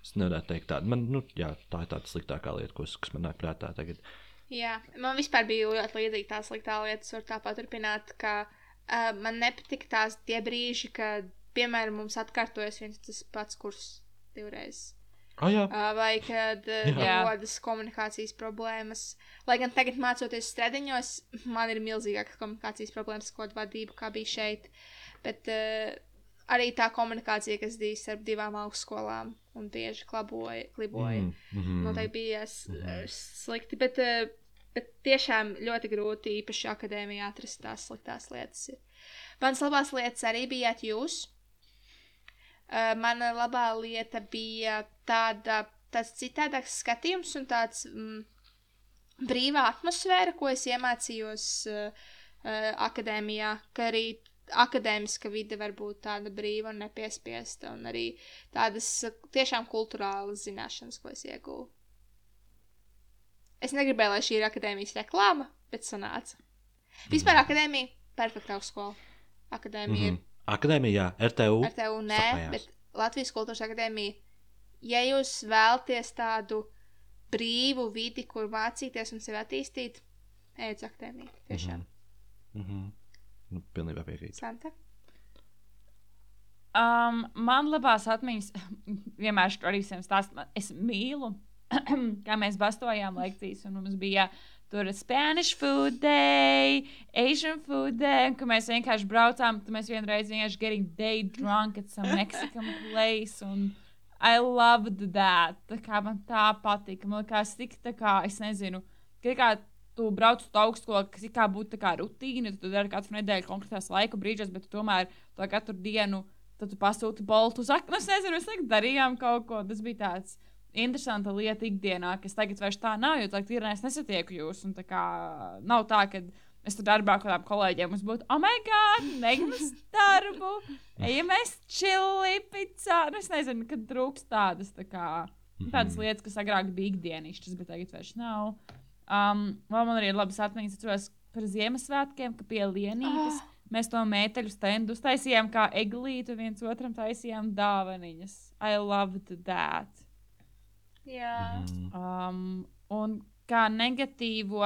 es nevaru teikt tādu. Man, nu, jā, tā ir tāda sliktākā lieta, kas, kas man nāk prātā tagad. Jā, man vispār bija ļoti līdzīga tā sliktā lieta. Es varu tā paturpināt, ka uh, man nepatika tās tie brīži, kad, piemēram, mums atkārtojas viens tas pats kurs divreiz. Oh, jā. Uh, vai kad uh, rodas komunikācijas problēmas. Lai gan tagad, mācoties stradiņos, man ir milzīgākas komunikācijas problēmas, ko vadību, kā bija šeit. Bet uh, arī tā komunikācija, kas bija starp divām augstskolām un tieši klaboja, kliboja, mm. Mm -hmm. noteikti bija s- uh, slikti. Bet, uh, bet tiešām ļoti grūti, īpaši akadēmijā, atrast tās sliktās lietas. Manas labās lietas arī bijāt jūs. Uh, mana labā lieta bija tāda, tāds citādāks skatījums un tāds mm, brīvā atmosfēra, ko es iemācījos uh, akadēmijā, ka arī akadēmiska vide var būt tāda brīva un nepiespiesta, un arī tādas tiešām kultūrālas zināšanas, ko es ieguvu. Es negribēju, lai šī ir akadēmijas reklāma, bet sanāca. Vispār akadēmija - perfekta augstskola. Akadēmija mm -hmm. Akadēmijā, RTU. ir ar tevi nē, Sapējās. bet Latvijas kultūras akadēmija. Ja jūs vēlaties tādu brīvu vidi, kur mācīties un sevi attīstīt, ejiet uz akadēmiju. Tiešām. Mm -hmm. Nu, pilnībā piekrītu. Santa? Um, man labās atmiņas, [laughs] vienmēr arī visiem stāstu, man- es mīlu, [clears throat] kā mēs bastojām lekcijas, un mums bija tur Spanish food day, Asian food day, un ka mēs vienkārši braucām, tad mēs vienreiz vienkārši getting day drunk at some Mexican [laughs] place, un I loved that, tā kā man tā patika, man liekas tik tā kā, es nezinu, ka kā tu brauc uz augstskolu, kas it kā būtu tā kā rutīna, tu dari katru nedēļu konkrētās laika brīžos, bet tu tomēr to katru dienu tad tu pasūti boltu uz aknu. Es nezinu, mēs tagad darījām kaut ko. Tas bija tāds interesants lieta ikdienā, kas tagad vairs tā nav, jo tagad ir es nesatieku jūs. Un tā kā nav tā, ka es tur darbā ar kādiem kolēģiem mums būtu, oh, my God, negribu darbu, ejam mēs čili, pizza. Nu, es nezinu, kad trūks tādas, tā kā, tādas lietas, kas agrāk bija ikdienišķas, bet tagad vairs nav. Um, man arī ir labas atmiņas, atceros par Ziemassvētkiem, ka pie Lienītes. Ah. Mēs to mēteļu stendu uztaisījām, kā eglīti, un viens otram taisījām dāvanas. I loved that. Jā. Um, un kā negatīvo,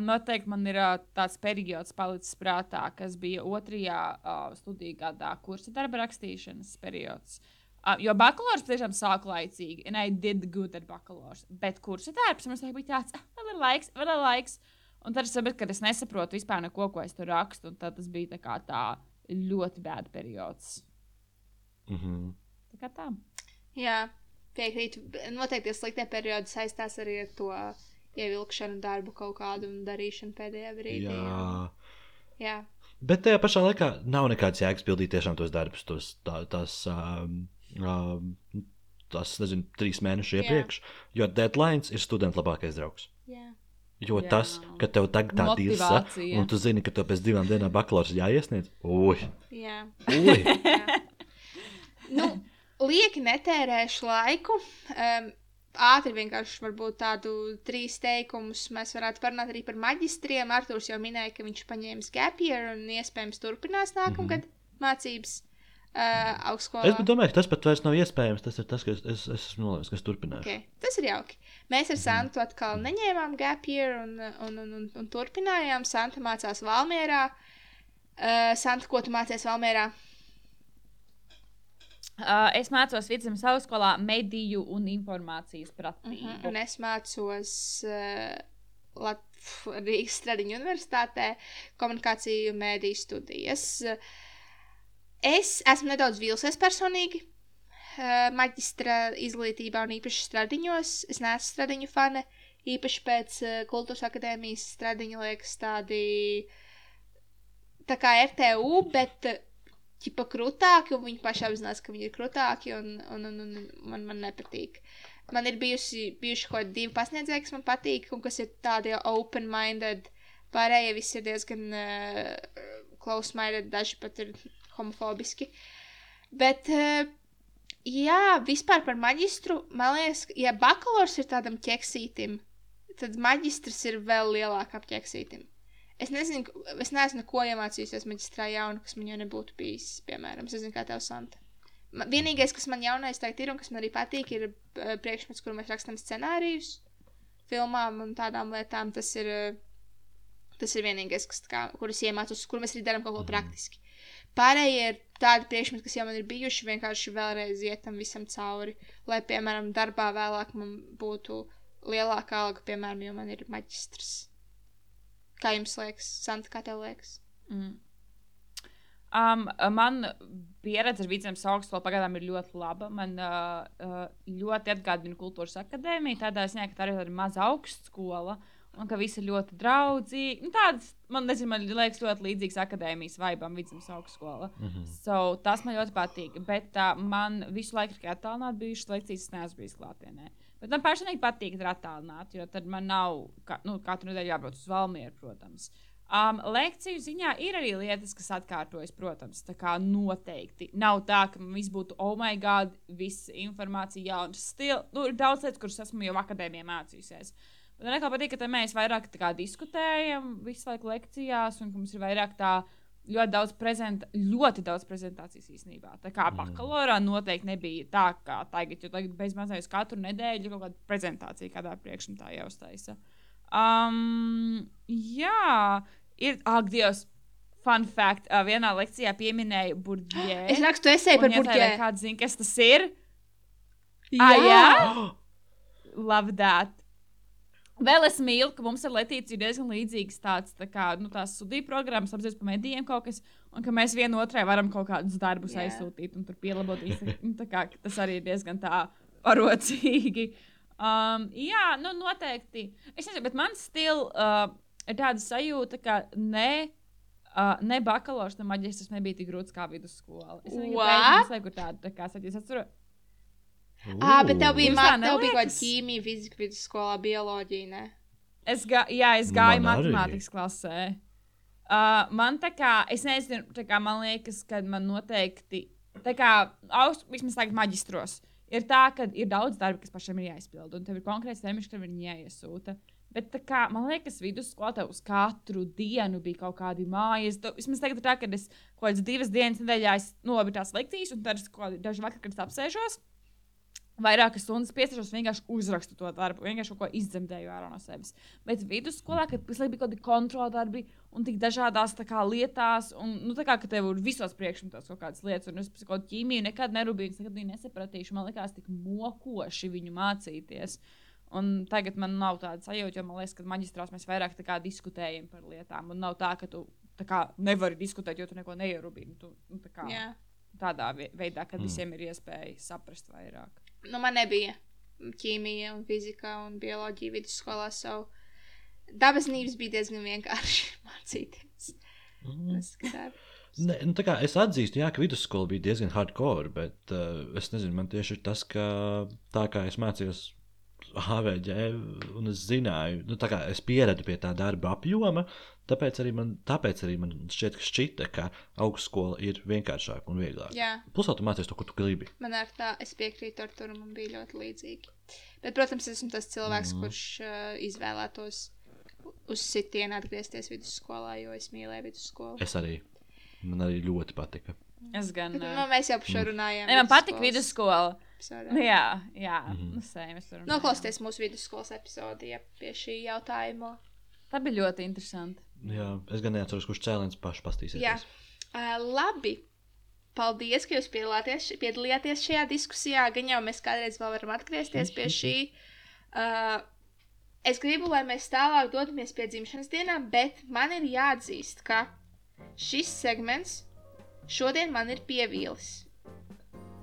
noteikti man ir tāds periods palicis prātā, kas bija otrajā uh, studiju gadā, kursa darba rakstīšanas periods. Uh, jo bakalaurs tiešām sāka laicīgi, and I did good at bakalaurs. Bet kursa darbs mums bija tāds, ah, vēl ir laiks, vēl ir laiks. Un tad es sapratu, ka es nesaprotu vispār neko, ko es tur rakstu. Un tad tas bija tā, kā tā ļoti bēda periods. Mm -hmm. Tā kā tā. Jā, piekrītu. Noteikti tie sliktie periodi saistās arī ar to ievilkšanu darbu kaut kādu un darīšanu pēdējā brīdī. Jā. Jā. Bet tajā pašā laikā nav nekāds jēgas pildīt tiešām tos darbus, tos, tā, tās, um, um, tās, nezinu, trīs mēnešus iepriekš, jo deadlines ir studenta labākais draugs. Jā. Jo Jā. tas, ka tev tagad tā Motivācija. un tu zini, ka tev pēc divām dienām bakalaurs ir jāiesniedz, ui, Jā. ui. [laughs] Jā. nu, lieki netērēšu laiku. Um, ātri vienkārši varbūt tādu trīs teikumus mēs varētu parunāt arī par maģistriem. Arthurs jau minēja, ka viņš paņēmis gap year un iespējams turpinās nākamgad mācības uh, augstskolā. Es domāju, ka tas pat vairs nav iespējams. Tas ir tas, kas es, es esmu nolēmis, kas turpinās. Okay. Tas ir jauki. Mēs ar Santu atkal neņēmām gap year un, un, un, un, un turpinājām. Santa mācās Valmierā. Uh, Santa, ko tu mācījies Valmierā? Uh, es mācos Vidzemes augstskolā mediju un informācijas Uh pratību. -huh. Un es mācos uh, Lat Rīgas Stradiņu universitātē komunikāciju un mēdīju studijas. Es esmu nedaudz vīlusies personīgi. uh, Maģistra izglītībā un īpaši stradiņos. Es neesmu stradiņu fane. Īpaši pēc uh, kultūras akadēmijas stradiņa liekas tādi tā kā RTU, bet ķipa krūtāki, un viņi paši apzinās, ka viņi ir krūtāki, un, un, un, un man, man nepatīk. Man ir bijusi, bijuši kaut kādi divi pasniedzēji, kas man patīk, un kas ir tādi open-minded. Pārējie visi ir diezgan uh, close-minded, daži pat ir homofobiski. Bet, uh, jā, vispār par maģistru, man liekas, ka, ja bakalaurs ir tādam ķeksītim, tad maģistrs ir vēl lielākam ķeksītim. Es nezinu, es neesmu neko iemācījusies maģistrā jaunu, kas man jau nebūtu bijis, piemēram, es nezinu, kā tev santa. Vienīgais, kas man jaunais tagad ir un kas man arī patīk, ir uh, priekšmets, kur mēs rakstām scenārijus filmām un tādām lietām. Tas ir uh, Tas ir vienīgais, kas, kā, kur es iemācos, kur mēs arī darām kaut ko praktiski. Pārējie ir tādi priekšmeti, kas jau man ir bijuši, vienkārši vēlreiz iet tam visam cauri. Lai, piemēram, darbā vēlāk man būtu lielāka alga, piemēram, jo man ir maģistrs. Kā jums liekas, Santa, kā tev liekas? Mm. Um, man pieredze ar vidzemes augstskolu pagaidām ir ļoti laba. Man uh, uh, ļoti atgādina kultūras akadēmiju, tādā ziņā, ka tā ir tāda maza augstskola. Un ka visi ir ļoti draudzīgi. Nu, tādas, man, nezinu, man liekas, ļoti līdzīgas akadēmijas vaibam, vidzemes augstskola. Mm -hmm. so, tas man ļoti patīk. Bet uh, man visu laiku tikai attālināti bijušas lekcijas, es neesmu bijis klātienē. Bet man personīgi patīk, ka ir attālināti, jo tad man nav ka, nu, katru nedēļu jābrauc uz Valmieru, protams. Um, lekciju ziņā ir arī lietas, kas atkārtojas, protams, tā kā noteikti. Nav tā, ka viss būtu, oh, my God, viss informācija jauna. Stil, nu, ir daudz lietas, kuras esmu jau akadēmijā mācījusies. Bet man patīk, ka mēs vairāk kā, diskutējam visu laiku lekcijās, un mums ir vairāk tā ļoti daudz, prezent, ļoti daudz prezentācijas īstenībā. Tā kā bakalaurā noteikti nebija tā, kā tagad, jo tagad bezmazliet katru nedēļu kaut kāda prezentācija kādā priekšmetā jau uztaisa. Um, jā, ir, ak, Dievs, fun fact. Uh, vienā lekcijā pieminēja burbuļsāļu. Es rakstu esēju par burbuļsāļu. Kāds zina, kas tas ir? Jā, Ah, jā? [gasps] Love that. Vēl es mīlu, ka mums ar Latviju ir diezgan līdzīgs tāds, tā kā, nu, studiju programmas, apziņas par medijiem kaut kas, un ka mēs vienotrai varam kaut kādus darbus yeah. aizsūtīt un tur pielabot. Nu, kā, tas arī ir diezgan tā parocīgi. Um, jā, nu, noteikti. Es nezinu, bet man stil uh, ir tāda sajūta, ka ne. Uh, ne bakalaura, ne maģistrs nebija tik grūts kā vidusskola. Es nezinu, What? kāpēc mums liekas, tāda, tā kā es atceros. Ah, bet tev bija, tā tev bija kaut kāda ķīmija, fizika, vidusskolā, bioloģija. Ne? Es, gā, jā, es gāju Man arī. matemātikas klasē. Uh, man tā kā, es nezinu, tā kā man liekas, ka man noteikti, tā kā augstu, vismaz tagad maģistros, ir tā, ka ir daudz darba, kas pašam ir jāizpild, un tev ir konkrēts termiņš, kad viņi jāiesūta. Bet tā kā, man liekas, vidusskolā tev uz katru dienu bija kaut kādi mājas. Tu, vismaz tagad ir tā, ka es kaut kādas divas dienas nedēļā, es, labi, tās lekcijas, un tad es kaut kādi daži vakar, kad es apsēžos, vairākas stundas piesprāstos, vienkārši uzrakstu to darbu, vienkārši kaut ko izdzemdēju ārā no sevis. Bet vidusskolā, kad bija kaut kādi kontroldarbi un tik dažādās kā, lietās, un nu, tā kā ka tev ir visos priekšmetos kaut kādas lietas, un es par kaut kādu ķīmiju nekad nerūpējos, nekad nesapratīšu. Man liekas, tik mokoši viņu mācīties. Un tagad man nav tāda sajūta, jo man liekas, ka maģistrās mēs vairāk diskutējam par lietām. Un nav tā, ka tu tā kā, nevari diskutēt, jo tu neko neierūpīgi. Tu, nu, tā kā, Jā. tādā ve- veidā, kad mm. visiem ir iespēja saprast vairāk. Nu, man nebija ķīmija, un fizika un bioloģija vidusskolā. So dabas nības bija diezgan vienkārši [laughs] mācīties. Mm. Ne, nu, kā es atzīstu, jā, ka vidusskola bija diezgan hardcore, bet uh, es nezinu, man tieši ir tas, ka tā kā es mācījos HVG, un es zināju, nu, tā kā es pieradu pie tā darba apjoma, tāpēc arī man, tāpēc arī man šķiet, ka šķita, ka augstskola ir vienkāršāka un vieglāka. Jā, Plus, tu mācies to, ko tu gribi. man ar tā, es piekrītu ar to, man bija ļoti līdzīgi. Bet, protams, es esmu tas cilvēks, mm. kurš uh, izvēlētos uz sitienu atgriezties vidusskolā, jo es mīlēju vidusskolu. Es arī. Man arī ļoti patika. Es gan. Ā, nu, mēs jau par šo runājām. Ne, man patīk vidusskola. epizodē. Nu, jā, jā. Mm. -hmm. Noklausieties mūsu vidusskolas epizodi ja, pie šī jautājuma. Tā bija ļoti interesanti. Jā, es gan neatceros, kurš cēliens pašs pastīsies. Jā, uh, labi. Paldies, ka jūs piedalījāties šajā diskusijā. Gan jau mēs kādreiz vēl varam atgriezties pie šī. [laughs] Uh, es gribu, lai mēs tālāk dodamies pie dzimšanas dienām, bet man ir jāatzīst, ka šis segments šodien man ir pievīlis.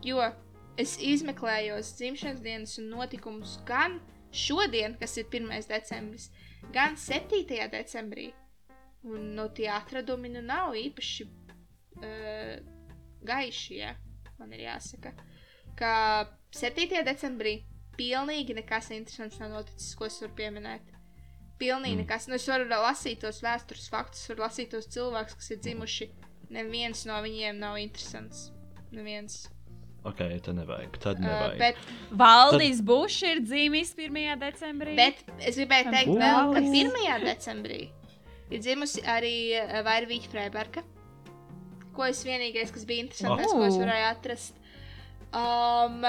Jo es izmeklēju dzimšanas dienas un notikumus gan šodien, kas ir 1. decembris, gan 7. decembrī. Un nu, tie atradumi nu nav īpaši uh, gaiši, ja man ir jāsaka. Ka 7. decembrī pilnīgi nekas interesants nav noticis, ko es varu pieminēt. Pilnīgi Mm. nekas. Nu, es varu lasīt tos vēstures faktus, varu lasīt tos cilvēkus, kas ir dzimuši. Neviens no viņiem nav interesants. Neviens. Ok, tad nevajag. Tad Uh, nevajag. bet, Valdis Bušs ir dzīvis 1. decembrī. bet es gribēju teikt, Ū. vēl, ka 1. decembrī ir dzimusi arī uh, Vairvīķa Freiberga. Ko es vienīgais, kas bija interesants, Oh. ko es varēju atrast. Um,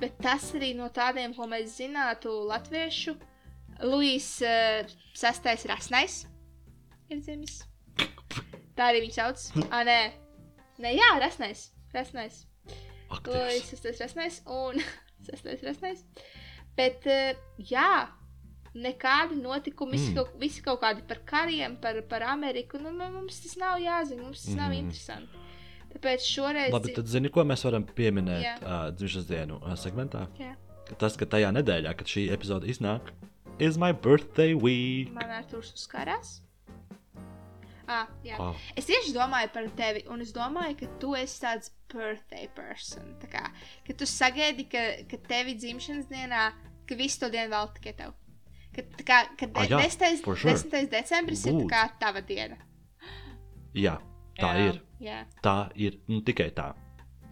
bet tas arī no tādiem, ko mēs zinātu, latviešu. Luīs uh, sastais rasnais. ir dzimis. [laughs] Tā arī viņš sauc. Ah, nē, nē jā, resnais. Resnais. Ak, To ir resnais un [laughs] sastais resnais. Bet, jā, nekādi notikumi, Mm. kaut, visi kaut kādi par kariem, par, par Ameriku. Nu, nu, mums tas nav jāzina, mums tas nav Mhm. interesanti. Tāpēc šoreiz. Labi, tad zini, ko mēs varam pieminēt Jā. uh, dzimšanas dienu uh, segmentā? Jā. Ka Tas, ka tajā nedēļā, kad šī epizode iznāk, is my birthday week. Man ar to uzkarās. Ah, jā. Oh. Es tieši domāju par tevi, un es domāju, ka tu esi tāds birthday person. Tā kā, ka tu sagaidi, ka, ka tevi dzimšanas dienā, ka visu to dienu vēl tikai tev. Ka, kā, ka Ah, de, jā, 10. for sure. 10. decembris ir tā Būs. kā tava diena. Jā, tā Jā. ir. Jā. Tā ir nu, tikai tā.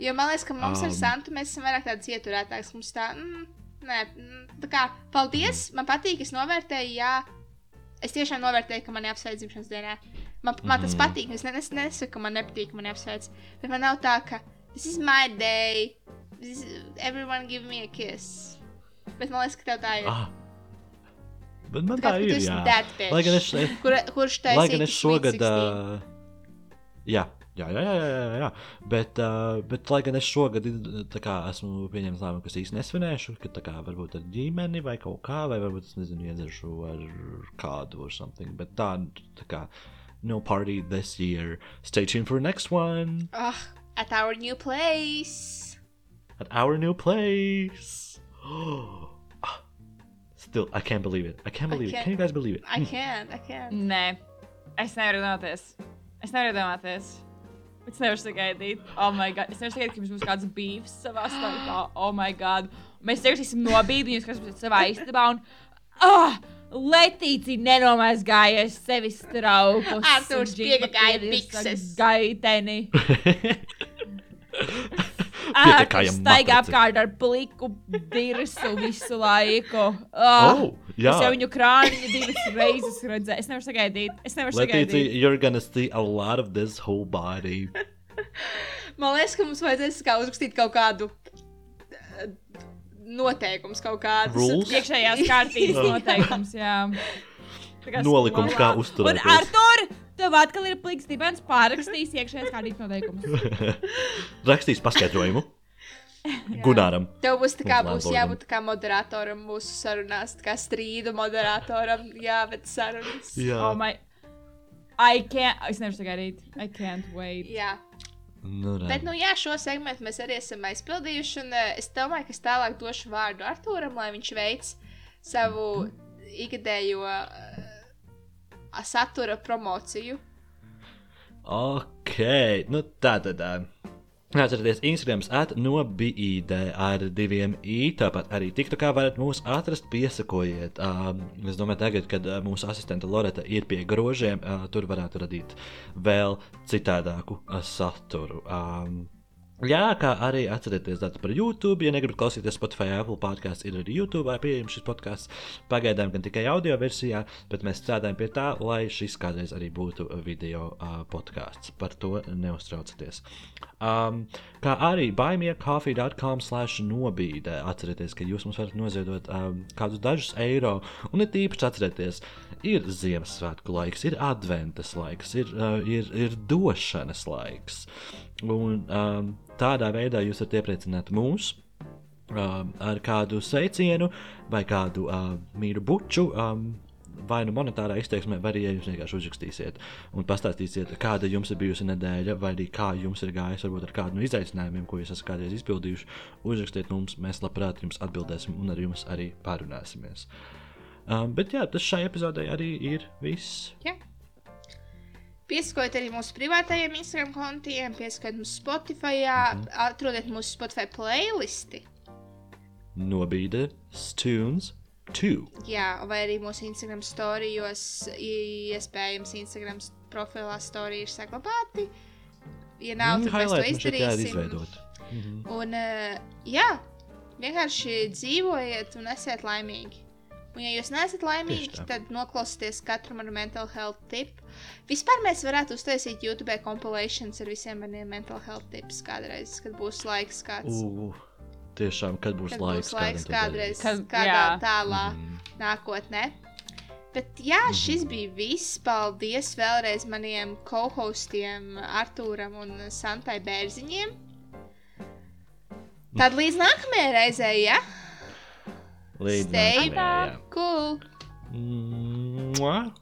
Jo man liekas, ka mums um, ar. Santu mēs esam vairāk tādi ieturētāki. Mums tā, mm, nē, mm, tā kā, paldies, man patīk, es novērtēju, jā. Es tiešām novērtēju, ka man jāapsveic dzimšanas dienā. Man, man tas Mhm. patīk, es ne- es nesaku, ka man nepatīk, man jāapsveic. Bet man nav tā, ka this is my day, this is, everyone give me a kiss. Bet man liekas, ka tev tā ir. Ah. Bet man Tā tā ir. Jā. Lai gan es, Kur, kurš taisīja lai gan es šogad. 16. Uh, jā. Jā, jā, jā, jā, jā. Bet, uh, bet, lai gan es šogad uh, kā, esmu pieņēmis lēmumu, ka es īsti nesvinēšu, ka tā kā varbūt ar ģimeni vai kaut kā, vai varbūt es nezinu, iedzeršu ar kādu or something. Bet tā, tā kā, no party this year. Stay tuned for the next one Oh, at our new place. at our new place. [gasps] Still, I can't believe it. I can't believe it. can't- Can you guys believe it? I can't, I can't. Nē, es nevaru iedomāties. Es nevaru iedomāties. Es nevaru sagaidīt. Oh, my God. Es nevaru sagaidīt, ka mums būs kāds bijis savā starpā. Oh, my God. Mēs ierakstīsim nobīdi, kas būs savā istabā. Un, ah, Letīcija nenomazgājies sevis traukus. Artūrs piegāja bikses. Gaiteni. Piekāja [laughs] Artūrs staigā apkārt ar pliku dirsu visu laiku. [laughs] Ah, Oh, jā. Es jau viņu krāniņu divas reizes redzēju. Es nevaru sagaidīt. Es nevaru Letitia, sagaidīt. you're gonna see a lot of this whole body. Man liekas, ka mums vajadzēs kā uzrakstīt kaut kādu noteikumu, kaut kādu Rules? Iekšējās [laughs] kārtības Jā. noteikums, jā. Kā Nolikums, kā Un uzturēties. Artur, tev atkal ir pliks dibens pārrakstīs iekšējās kārtības noteikumus. [laughs] Rakstīs paskaidrojumu. [laughs] Gunāram. Tev būs tā kā būs jābūt tā kā moderatoram mūsu sarunās, tā kā strīdu moderatoram, jāved sarunas. Oh my... I can't... Es nevaru sagaidīt. I can't wait. Jā. Nu, re. Bet, nu, jā, šo segmentu mēs arī esam aizpildījuši. Un eh, es domāju, ka es tālāk došu vārdu Arthūram, lai viņš veic savu ikgadējo uh, satura promociju. Ok, nu tā tad. ā, Atcerieties, Instagram atnobīd ar diviem i, tāpat arī TikTokā varat mūs atrast, piesakojiet. Es domāju, tagad, kad mūsu asistente Loreta ir pie grožiem, tur varētu radīt vēl citādāku saturu. Jā, kā arī atcerieties datu par YouTube. Ja negribat klausīties Spotify, Apple podkāstā, ir arī YouTube pieejams šis podkāsts. Pagaidām gan tikai audio versijā, bet mēs strādājam pie tā, lai šis kādreiz arī būtu video uh, podkāsts. Par to neuztraucieties. Um, kā arī buymeacoffee.com slash nobīde. Atcerieties, ka jūs mums varat noziedot um, kādus dažus eiro. Un ir tīpaši atcerieties, ir Ziemassvētku laiks, ir adventas laiks, ir, uh, ir, ir došanas laiks. Un um, tādā veidā jūs varat iepriecināt mūs um, ar kādu sveicienu vai kādu uh, mīru buču. Um, Vai nu monetārā izteiksmē, vai arī ja jūs vienkārši uzrakstīsiet un pastāstīsiet, kāda jums ir bijusi nedēļa, vai arī kā jums ir gājis, varbūt ar kādu no izaicinājumiem, ko jūs esat kādreiz izpildījuši. Uzrakstiet mums, mēs labprāt jums atbildēsim un ar jums arī pārunāsimies. Um, bet jā, tas šai epizodei arī ir viss. Jā. Piesakojiet arī mūsu privātajiem Instagram kontiem, piesakojiet mums Spotify, Mhm. atrodiet mūsu Spotify playlisti. Nobīde, Stunes, 2. Jā, vai arī mūsu Instagram storijos, iespējams, Instagram profilā storija ir saglabāti. Ja nav, tad mēs to Mm, izdarīsim. izveidot. Mhm. Un, uh, jā, vienkārši dzīvojiet un esiet laimīgi. Un, ja jūs neesat laimīgi, tad noklausieties katru manu mental health tipu. Vispār mēs varētu uztaisīt YouTube kompilācijas ar visiem maniem mental health tips kādreiz, kad būs laiks kāds. Uh. Tiešām, kad būs kad laiks, būs laiks kādreiz, kad, kādā jā. tālā mm. nākotnē. Bet jā, mhm. šis bija viss. Paldies vēlreiz maniem kohostiem, Arthūram un Santai Bērziņiem. Mhm. Tad līdz nākamajai reizei, ja? Līdz Stay nākamajai. Cool. Mua.